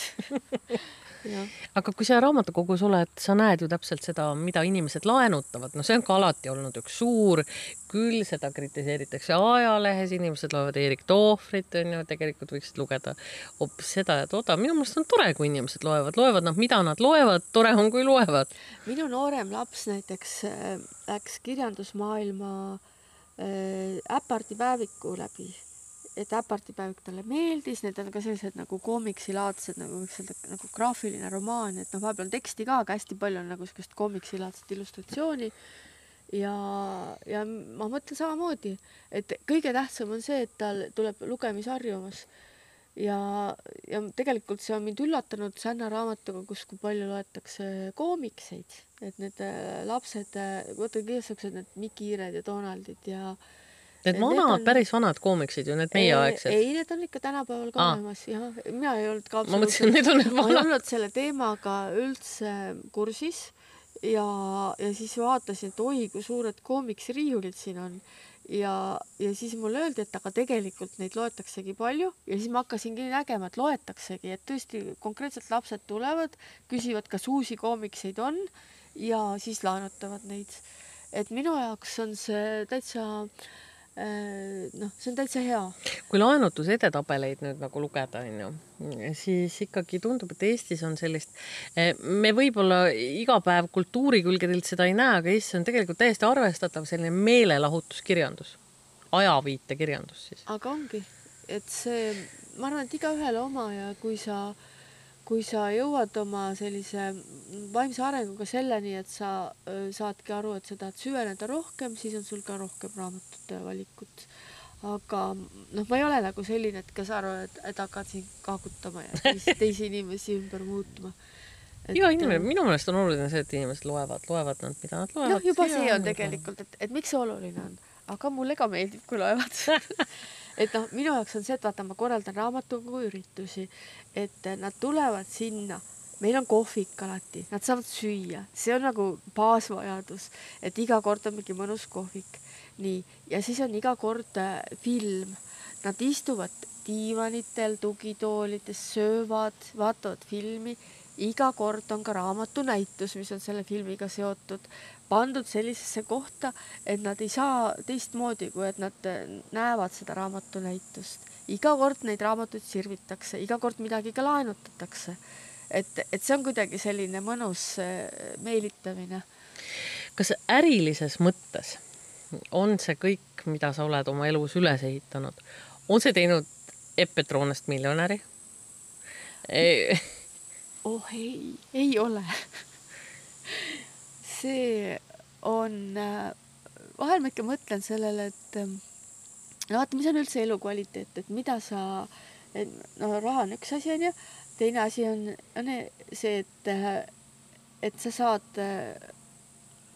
aga kui sa raamatukogus oled, sa näed ju täpselt seda, mida inimesed laenutavad, no see on ka alati olnud üks suur, küll seda kritiseeritakse ajalehes, inimesed loevad Erik Tohvrit, on ju, tegelikult võiksid lugeda hoopis seda ja toda. minu meelest on tore, kui inimesed loevad, loevad nad, mida nad loevad, tore on, kui loevad. minu noorem laps näiteks äh, läks kirjandusmaailma Äh, Äpardi päeviku läbi, et Äpardi päevik talle meeldis, need on ka sellised nagu koomiksilaadsed, nagu võiks öelda, nagu graafiline romaan, et noh, vahepeal on teksti ka, aga hästi palju on nagu niisugust koomiksilaadset illustratsiooni. ja, ja ma mõtlen samamoodi, et kõige tähtsam on see, et tal tuleb lugemisharjumus ja, ja tegelikult see on mind üllatanud Sänna raamatuga, kus, kui palju loetakse koomikseid, et need äh, lapsed, vaata igasugused need Mikki Hiired ja Donaldid ja Need vanad päris vanad koomiksid ju, need meieaegsed. ei, need on ikka tänapäeval ka olemas, jah. mina ei olnud ka ma mõtlesin, et need on need vanad. ma ei olnud selle teemaga üldse kursis ja, ja siis vaatasin, et oi, kui suured koomiksriiulid siin on ja, ja siis mulle öeldi, et aga tegelikult neid loetaksegi palju ja siis ma hakkasingi nägema, et loetaksegi, et tõesti konkreetselt lapsed tulevad, küsivad, kas uusi koomikseid on ja siis laenutavad neid. et minu jaoks on see täitsa äh, noh, see on täitsa hea. kui laenutuse edetabeleid nüüd nagu lugeda, on ju, siis ikkagi tundub, et Eestis on sellist, eh, me võib-olla iga päev kultuurikülgedelt seda ei näe, aga Eestis on tegelikult täiesti arvestatav selline meelelahutuskirjandus, ajaviitekirjandus siis. aga ongi, et see, ma arvan, et igaühele oma ja kui sa äh, kui sa jõuad oma sellise vaimse arenguga selleni, et sa saadki aru, et sa tahad süveneda rohkem, siis on sul ka rohkem raamatute valikut. aga noh, ma ei ole nagu selline, et kes arvab, et, et hakkad siin kaagutama ja teisi, teisi inimesi ümber muutma. iga inimene, minu meelest on oluline see, et inimesed loevad, loevad nad, mida nad loevad. noh, juba see on tegelikult, et, et miks see oluline on, aga mulle ka meeldib, kui loevad et noh, minu jaoks on see, et vaata, ma korraldan raamatukogu üritusi, et nad tulevad sinna, meil on kohvik alati, nad saavad süüa, see on nagu baasvajadus, et iga kord on mingi mõnus kohvik. nii, ja siis on iga kord äh, film, nad istuvad diivanitel, tugitoolides, söövad, vaatavad filmi iga kord on ka raamatunäitus, mis on selle filmiga seotud, pandud sellisesse kohta, et nad ei saa teistmoodi, kui et nad näevad seda raamatunäitust. iga kord neid raamatuid sirvitakse, iga kord midagi ka laenutatakse. et, et see on kuidagi selline mõnus eh, meelitamine. kas ärilises mõttes on see kõik, mida sa oled oma elus üles ehitanud, on see teinud Epp Petroonest miljonäri? oh ei, ei ole. See on, äh, vahel ma ikka mõtlen sellele, et ähm, no vaata, mis on üldse elukvaliteet, et mida sa, et no raha on üks asi, onju, teine asi on, on see, et, äh, et sa saad äh,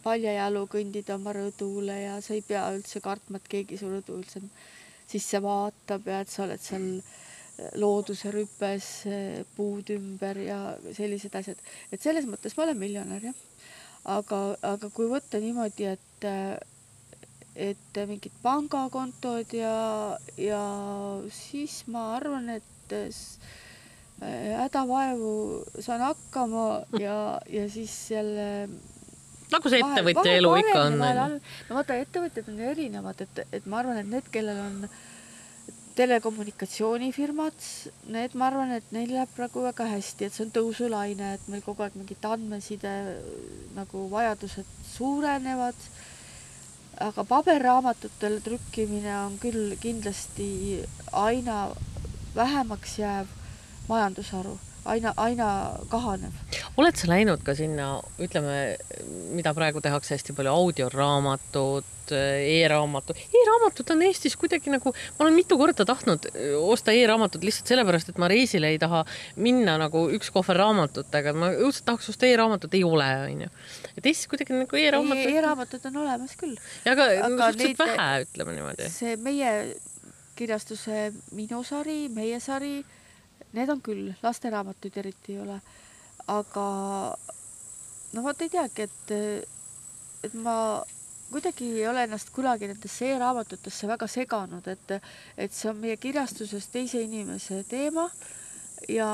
paljajalu kõndida oma rõdule ja sa ei pea üldse kartma, et keegi su rõdu üldse sisse vaatab ja et sa oled seal looduse rüpes, puud ümber ja sellised asjad, et selles mõttes ma olen miljonär jah. Aga, aga kui võtta niimoodi, et, et mingid pangakontod ja, ja siis ma arvan, et hädavaevu saan hakkama ja, ja siis jälle nagu see ettevõtja elu ikka on. no vaata, ettevõtjad on erinevad, et, et ma arvan, et need, kellel on äh, telekommunikatsioonifirmad, need, ma arvan, et neil läheb praegu väga hästi, et see on tõusulaine, et meil kogu aeg mingid andmeside nagu vajadused suurenevad. aga paberraamatutele trükkimine on küll kindlasti aina vähemaks jääv majandusharu aina, aina kahanev. oled sa läinud ka sinna, ütleme, mida praegu tehakse hästi palju, audioraamatud e, e-raamatud e, e-raamatud on Eestis kuidagi nagu, ma olen mitu korda tahtnud e, osta e-raamatut lihtsalt sellepärast, et ma reisile ei taha minna nagu üks kohver raamatutega, ma õudselt tahaks osta e-raamatut, ei ole, onju. et Eestis kuidagi nagu e-raamatud e-raamatud on olemas küll. aga, aga suhteliselt vähe, ütleme niimoodi. see meie kirjastuse Minu sari, meie sari Need on küll, lasteraamatuid eriti ei ole. aga no vot ei teagi, et, et ma kuidagi ei ole ennast kunagi nendesse e-raamatutesse väga seganud, et, et see on meie kirjastuses teise inimese teema. ja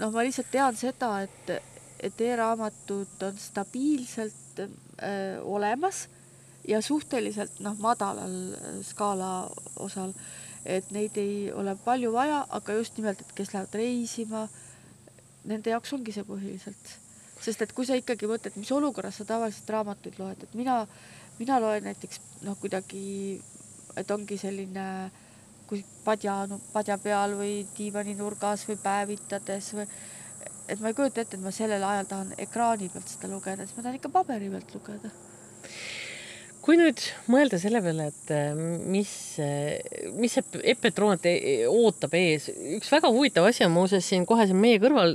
noh, ma lihtsalt tean seda, et, et e-raamatud on stabiilselt äh, olemas ja suhteliselt noh, madalal skaala osal et neid ei ole palju vaja, aga just nimelt, et kes lähevad reisima, nende jaoks ongi see põhiliselt. sest et kui sa ikkagi mõtled, mis olukorras sa tavaliselt raamatuid loed, et mina, mina loen näiteks noh, kuidagi, et ongi selline kui padja, no padja peal või diivaninurgas või päevitades või et ma ei kujuta ette, et ma sellel ajal tahan ekraani pealt seda lugeda, siis ma tahan ikka paberi pealt lugeda kui nüüd mõelda selle peale, et äh, mis, mis see epetroonat ootab ees, üks väga huvitav asi on muuseas siin kohe siin meie kõrval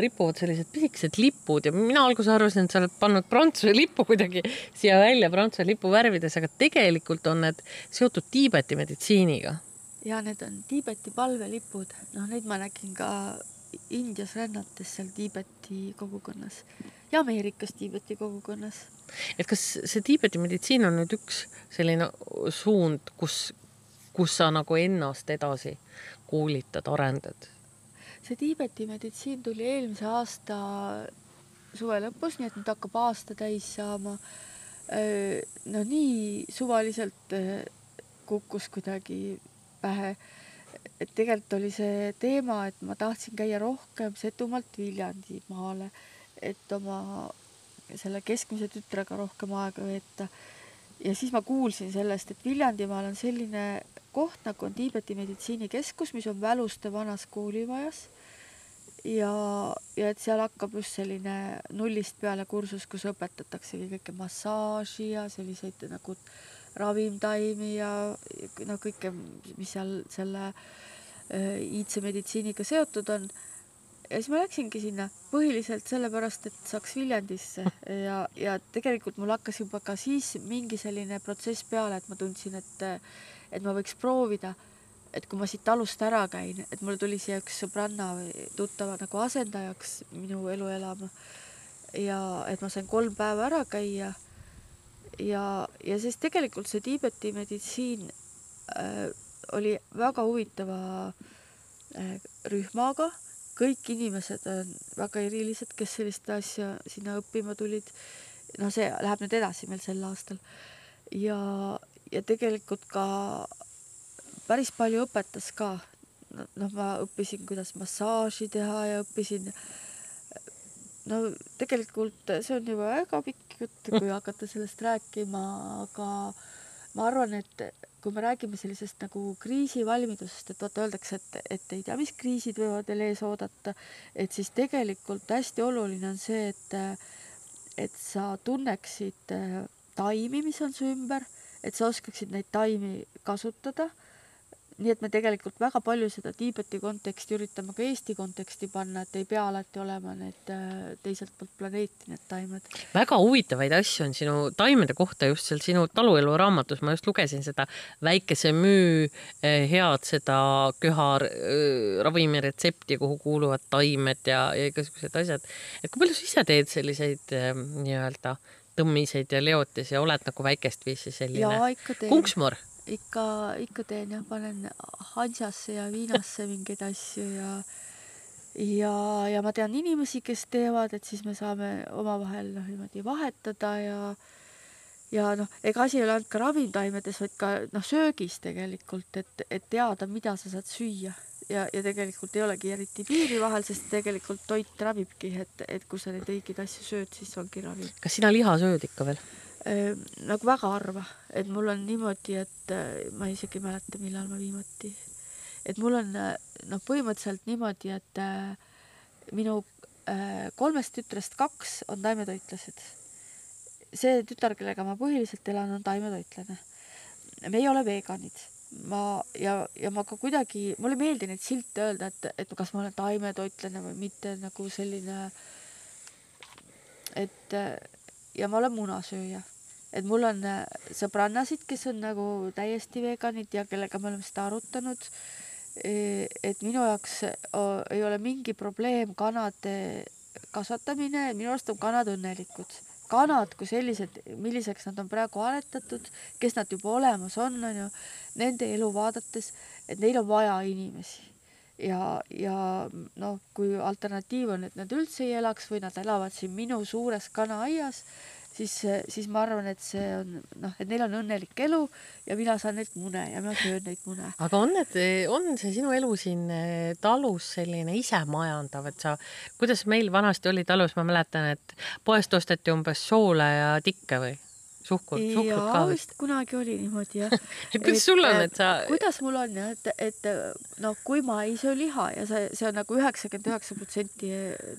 ripuvad sellised pisikesed lipud ja mina alguses arvasin, et sa oled pannud Prantsuse lippu kuidagi siia välja Prantsuse lipu värvides, aga tegelikult on need seotud Tiibeti meditsiiniga. ja need on Tiibeti palvelipud, noh, neid ma nägin ka Indias rännates seal Tiibeti kogukonnas ja Ameerikas Tiibeti kogukonnas. et kas see Tiibeti meditsiin on nüüd üks selline suund, kus, kus sa nagu ennast edasi koolitad, arendad? see Tiibeti meditsiin tuli eelmise aasta suve lõpus, nii et nüüd hakkab aasta täis saama. no nii suvaliselt kukkus kuidagi pähe et tegelikult oli see teema, et ma tahtsin käia rohkem Setumaalt Viljandimaale, et oma selle keskmise tütrega rohkem aega veeta. ja siis ma kuulsin sellest, et Viljandimaal on selline koht nagu on Tiibeti meditsiinikeskus, mis on Väluste vanas koolimajas. ja, ja et seal hakkab just selline nullist peale kursus, kus õpetataksegi kõike massaaži ja selliseid nagu ravimtaimi ja no kõike, mis seal selle äh, iidse meditsiiniga seotud on. Ja siis ma läksingi sinna põhiliselt sellepärast, et saaks Viljandisse. Ja, ja tegelikult mul hakkas juba ka siis mingi selline protsess peale, et ma tundsin, et, et ma võiks proovida, et kui ma siit talust ära käin, et mul tuli siia üks sõbranna või tuttava nagu asendajaks minu elu elama. Ja et ma sain kolm päeva ära käia. Ja, ja siis tegelikult see Tiibeti meditsiin äh, oli väga huvitava äh, rühmaga, kõik inimesed on väga erilised, kes sellist asja sinna õppima tulid. no see läheb nüüd edasi meil sel aastal ja, ja tegelikult ka päris palju õpetas ka. noh, ma õppisin, kuidas massaaži teha ja õppisin no tegelikult see on juba väga pikk jutt, kui hakata sellest rääkima, aga ma arvan, et kui me räägime sellisest nagu kriisivalmidusest, et vaata, öeldakse, et, et ei tea, mis kriisid võivad veel ees oodata, et siis tegelikult hästi oluline on see, et, et sa tunneksid taimi, mis on su ümber, et sa oskaksid neid taimi kasutada nii et me tegelikult väga palju seda Tiibeti konteksti üritame ka Eesti konteksti panna, et ei pea alati olema need äh, teiselt poolt planeeti need taimed. väga huvitavaid asju on sinu taimede kohta just seal sinu taluelu raamatus, ma just lugesin seda väikese müü äh, head seda köha äh, ravimiretsepti, kuhu kuuluvad taimed ja, ja igasugused asjad. et kui palju sa ise teed selliseid nii-öelda tõmmiseid ja leotisi ja oled nagu väikest viisi selline kunksmor? Ikka, ikka teen jah, panen hansasse ja viinasse mingeid asju ja ja, ja ma tean inimesi, kes teevad, et siis me saame omavahel noh, niimoodi vahetada ja ja noh, ega asi ei ole ainult ka ravimtaimedes, vaid ka noh, söögis tegelikult, et, et teada, mida sa saad süüa ja, ja tegelikult ei olegi eriti piiri vahel, sest tegelikult toit ravibki, et, et kui sa neid õigeid asju sööd, siis ongi ravi. kas sina liha sööd ikka veel? Ehm, nagu väga harva, et mul on niimoodi, et äh, ma isegi ei mäleta, millal ma viimati, et mul on äh, noh, põhimõtteliselt niimoodi, et äh, minu kolmest tütrest kaks on taimetoitlased. see tütar, kellega ma põhiliselt elan, on taimetoitlane. me ei ole veganid ma ja, ja ma ka kuidagi, mulle ei meeldi neid silte öelda, et, et kas ma olen taimetoitlane või mitte nagu selline, et ja ma olen munasööja et mul on äh, sõbrannasid, kes on nagu täiesti veganid ja kellega me oleme seda arutanud. E, et minu jaoks ei ole mingi probleem kanade kasvatamine, minu arust on kanad õnnelikud. kanad kui sellised, milliseks nad on praegu aretatud, kes nad juba olemas on, on ju, nende elu vaadates, et neil on vaja inimesi ja, ja noh, kui alternatiiv on, et nad üldse ei elaks või nad elavad siin minu suures kanaaias siis, siis ma arvan, et see on noh, et neil on õnnelik elu ja mina saan neilt mune ja ma söön neid mune. aga on need, on see sinu elu siin eh, talus selline isemajandav, et sa, kuidas meil vanasti oli talus, ma mäletan, et poest osteti umbes soola ja tikke või? suhkur, suhkrut ka vist? kunagi oli niimoodi jah kuidas sul on, et sa? kuidas mul on jah, et, et noh, kui ma ei söö liha ja see, see on nagu üheksakümmend üheksa protsenti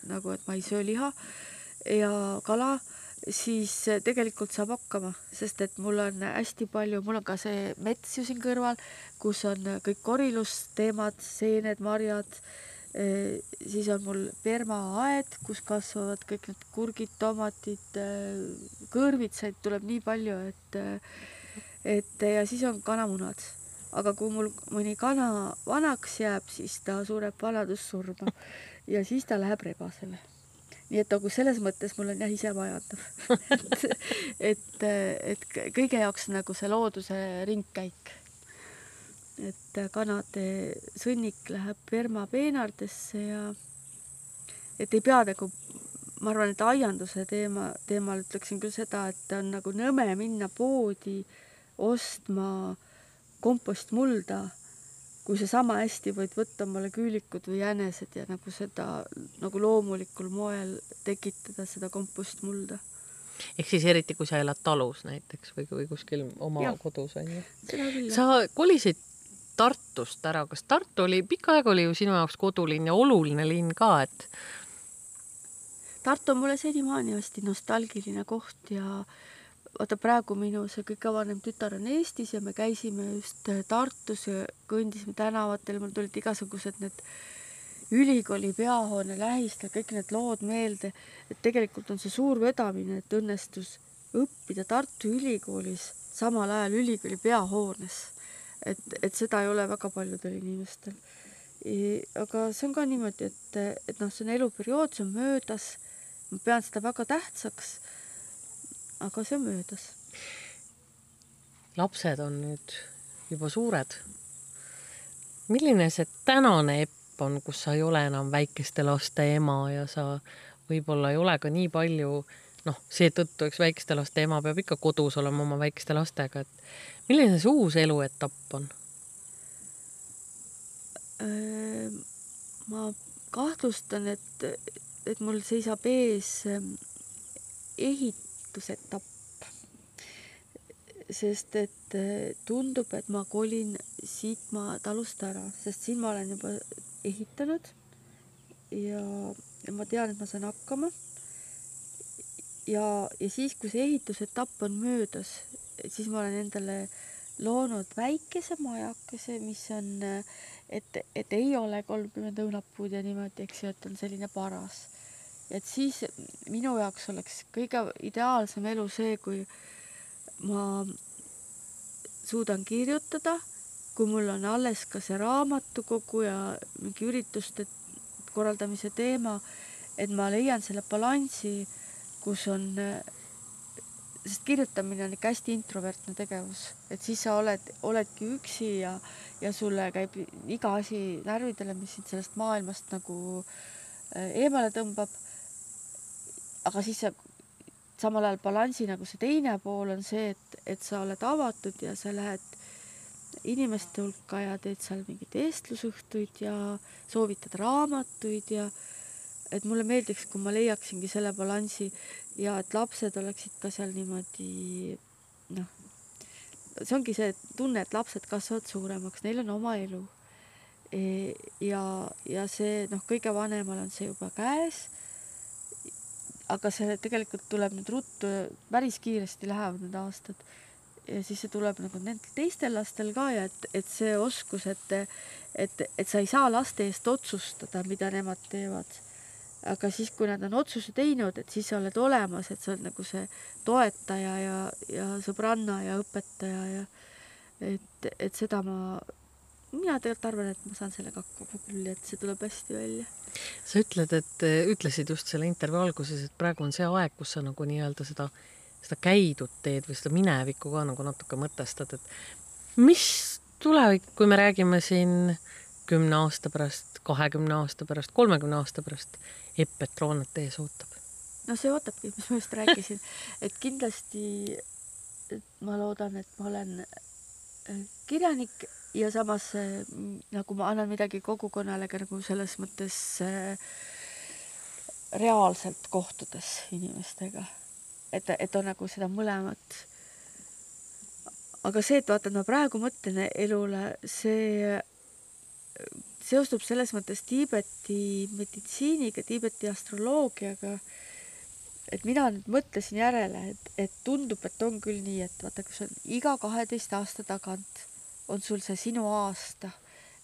nagu, et ma ei söö liha ja kala siis tegelikult saab hakkama, sest et mul on hästi palju, mul on ka see mets ju siin kõrval, kus on kõik korilusteemad, seened, marjad, siis on mul permaaed, kus kasvavad kõik need kurgid, tomatid, kõrvitsaid tuleb nii palju, et et ja siis on kanamunad. aga kui mul mõni kana vanaks jääb, siis ta sureb vanadussurma ja siis ta läheb rebasele nii et nagu selles mõttes mul on jah isemajandav et, et, et kõige jaoks nagu see looduse ringkäik. et kanade sõnnik läheb permapeenardesse ja et ei pea nagu, ma arvan, et aianduse teema, teemal ütleksin küll seda, et on nagu nõme minna poodi ostma kompostmulda kui sa sama hästi võid võtta omale küülikud või jänesed ja nagu seda nagu loomulikul moel tekitada seda kompostmulda. ehk siis eriti, kui sa elad talus näiteks või, või kuskil oma ja. kodus on ju. sa kolisid Tartust ära, kas Tartu oli, pikka aega oli ju sinu jaoks kodulinn ja oluline linn ka, et Tartu on mulle senimaani hästi nostalgiline koht ja vaata praegu minu see kõige vanem tütar on Eestis ja me käisime just äh, Tartus ja kõndisime tänavatel, mul tulid igasugused need ülikooli peahoone lähistel kõik need lood meelde, et tegelikult on see suur vedamine, et õnnestus õppida Tartu Ülikoolis samal ajal ülikooli peahoones. et, et seda ei ole väga paljudel inimestel. aga see on ka niimoodi, et, et noh, see on eluperiood, see on möödas. ma pean seda väga tähtsaks aga see on möödas. lapsed on nüüd juba suured. milline see tänane epp on, kus sa ei ole enam väikeste laste ema ja sa võib-olla ei ole ka nii palju noh, seetõttu üks väikeste laste ema peab ikka kodus olema oma väikeste lastega, et milline see uus eluetapp on? ma kahtlustan, et, et mul seisab ees ehit-, muutusetapp. sest et eh, tundub, et ma kolin siit maa talust ära, sest siin ma olen juba ehitanud ja, ja ma tean, et ma saan hakkama. ja, ja siis, kui see ehitusetapp on möödas, siis ma olen endale loonud väikese majakese, mis on, et, et ei ole kolmkümmend õunapuud ja niimoodi, eks ju, et on selline paras et siis minu jaoks oleks kõige ideaalsem elu see, kui ma suudan kirjutada, kui mul on alles ka see raamatukogu ja mingi ürituste korraldamise teema, et ma leian selle balansi, kus on, sest kirjutamine on ikka hästi introvertne tegevus, et siis sa oled, oledki üksi ja, ja sulle käib iga asi närvidele, mis sind sellest maailmast nagu äh, eemale tõmbab aga siis sa samal ajal balansi nagu see teine pool on see, et, et sa oled avatud ja sa lähed inimeste hulka ja teed seal mingeid eestlusõhtuid ja soovitad raamatuid ja et mulle meeldiks, kui ma leiaksingi selle balansi ja et lapsed oleksid ka seal niimoodi noh, see ongi see tunne, et lapsed kasvavad suuremaks, neil on oma elu e. ja, ja see noh, kõige vanemal on see juba käes aga see tegelikult tuleb nüüd ruttu, päris kiiresti lähevad need aastad. ja siis see tuleb nagu nendel teistel lastel ka ja et, et see oskus, et, et, et sa ei saa laste eest otsustada, mida nemad teevad. aga siis, kui nad on otsuse teinud, et siis sa oled olemas, et sa oled nagu see toetaja ja, ja sõbranna ja õpetaja ja et, et seda ma mina tegelikult arvan, et ma saan sellega hakkama küll, et see tuleb hästi välja. sa ütled, et ütlesid just selle intervjuu alguses, et praegu on see aeg, kus sa nagu nii-öelda seda, seda käidud teed või seda minevikku ka nagu natuke mõtestad, et mis tulevik, kui me räägime siin kümne aasta pärast, kahekümne aasta pärast, kolmekümne aasta pärast, Epp Petroonat ees ootab? no see ootabki, mis ma just rääkisin, et kindlasti et ma loodan, et ma olen äh, kirjanik ja samas nagu ma annan midagi kogukonnale ka nagu selles mõttes äh, reaalselt kohtudes inimestega. et, et on nagu seda mõlemat. aga see, et vaata, et ma praegu mõtlen elule, see seostub selles mõttes Tiibeti meditsiiniga, Tiibeti astroloogiaga, et mina nüüd mõtlesin järele, et, et tundub, et on küll nii, et vaata, kui see on iga kaheteist aasta tagant on sul see sinu aasta,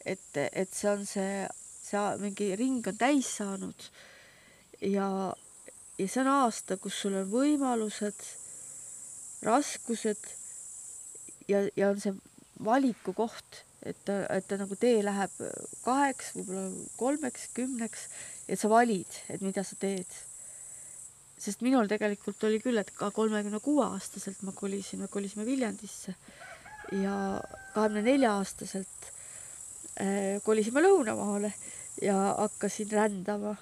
et, et see on see, see mingi ring on täis saanud. Ja, ja see on aasta, kus sul on võimalused, raskused ja, ja on see valiku koht, et ta, et ta nagu tee läheb kaheks, võib-olla kolmeks, kümneks, et sa valid, et mida sa teed. Sest minul tegelikult oli küll, et ka kolmekümne kuue aastaselt ma kolisin, me kolisime Viljandisse ja kahekümne nelja aastaselt äh, kolisime Lõunamaale ja hakkasin rändama.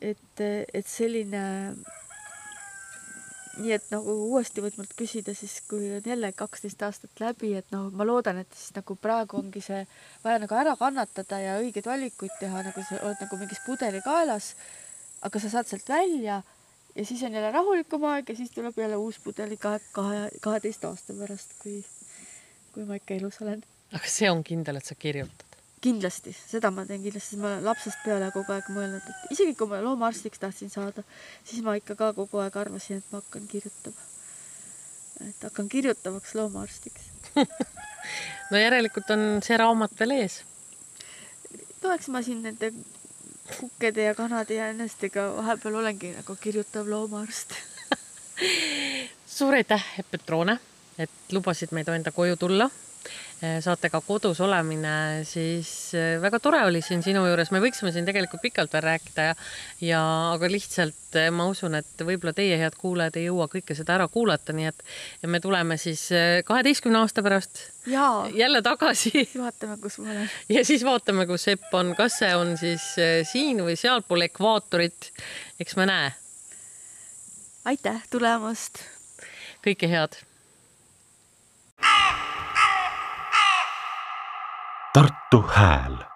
et, et selline, nii et nagu uuesti võid mult küsida siis, kui on jälle kaksteist aastat läbi, et noh, ma loodan, et siis nagu praegu ongi see vaja nagu ära kannatada ja õigeid valikuid teha, nagu sa oled nagu mingis pudelikaelas aga sa saad sealt välja ja siis on jälle rahulikum aeg ja siis tuleb jälle uus pudelikaeg kahe, kaheteist aasta pärast, kui, kui ma ikka elus olen. aga see on kindel, et sa kirjutad? kindlasti, seda ma teen kindlasti, ma olen lapsest peale kogu aeg mõelnud, et isegi kui ma loomaarstiks tahtsin saada, siis ma ikka ka kogu aeg arvasin, et ma hakkan kirjutama. et hakkan kirjutavaks loomaarstiks no järelikult on see raamat veel ees. no eks ma siin nende kukkede ja kanade ja ennastega vahepeal olengi nagu kirjutav loomaarst. Suur aitäh, Petrone, et lubasid meid enda koju tulla saatega kodus olemine, siis eh, väga tore oli siin sinu juures, me võiksime siin tegelikult pikalt veel rääkida ja, ja aga lihtsalt eh, ma usun, et võib-olla teie, head kuulajad, ei jõua kõike seda ära kuulata, nii et ja me tuleme siis kaheteistkümne aasta pärast Jaa. jälle tagasi. vaatame, kus ma olen. ja siis vaatame, kus Epp on, kas see on siis siin või sealpool ekvaatorit, eks me näe. aitäh tulemast. kõike head Tartu Hääl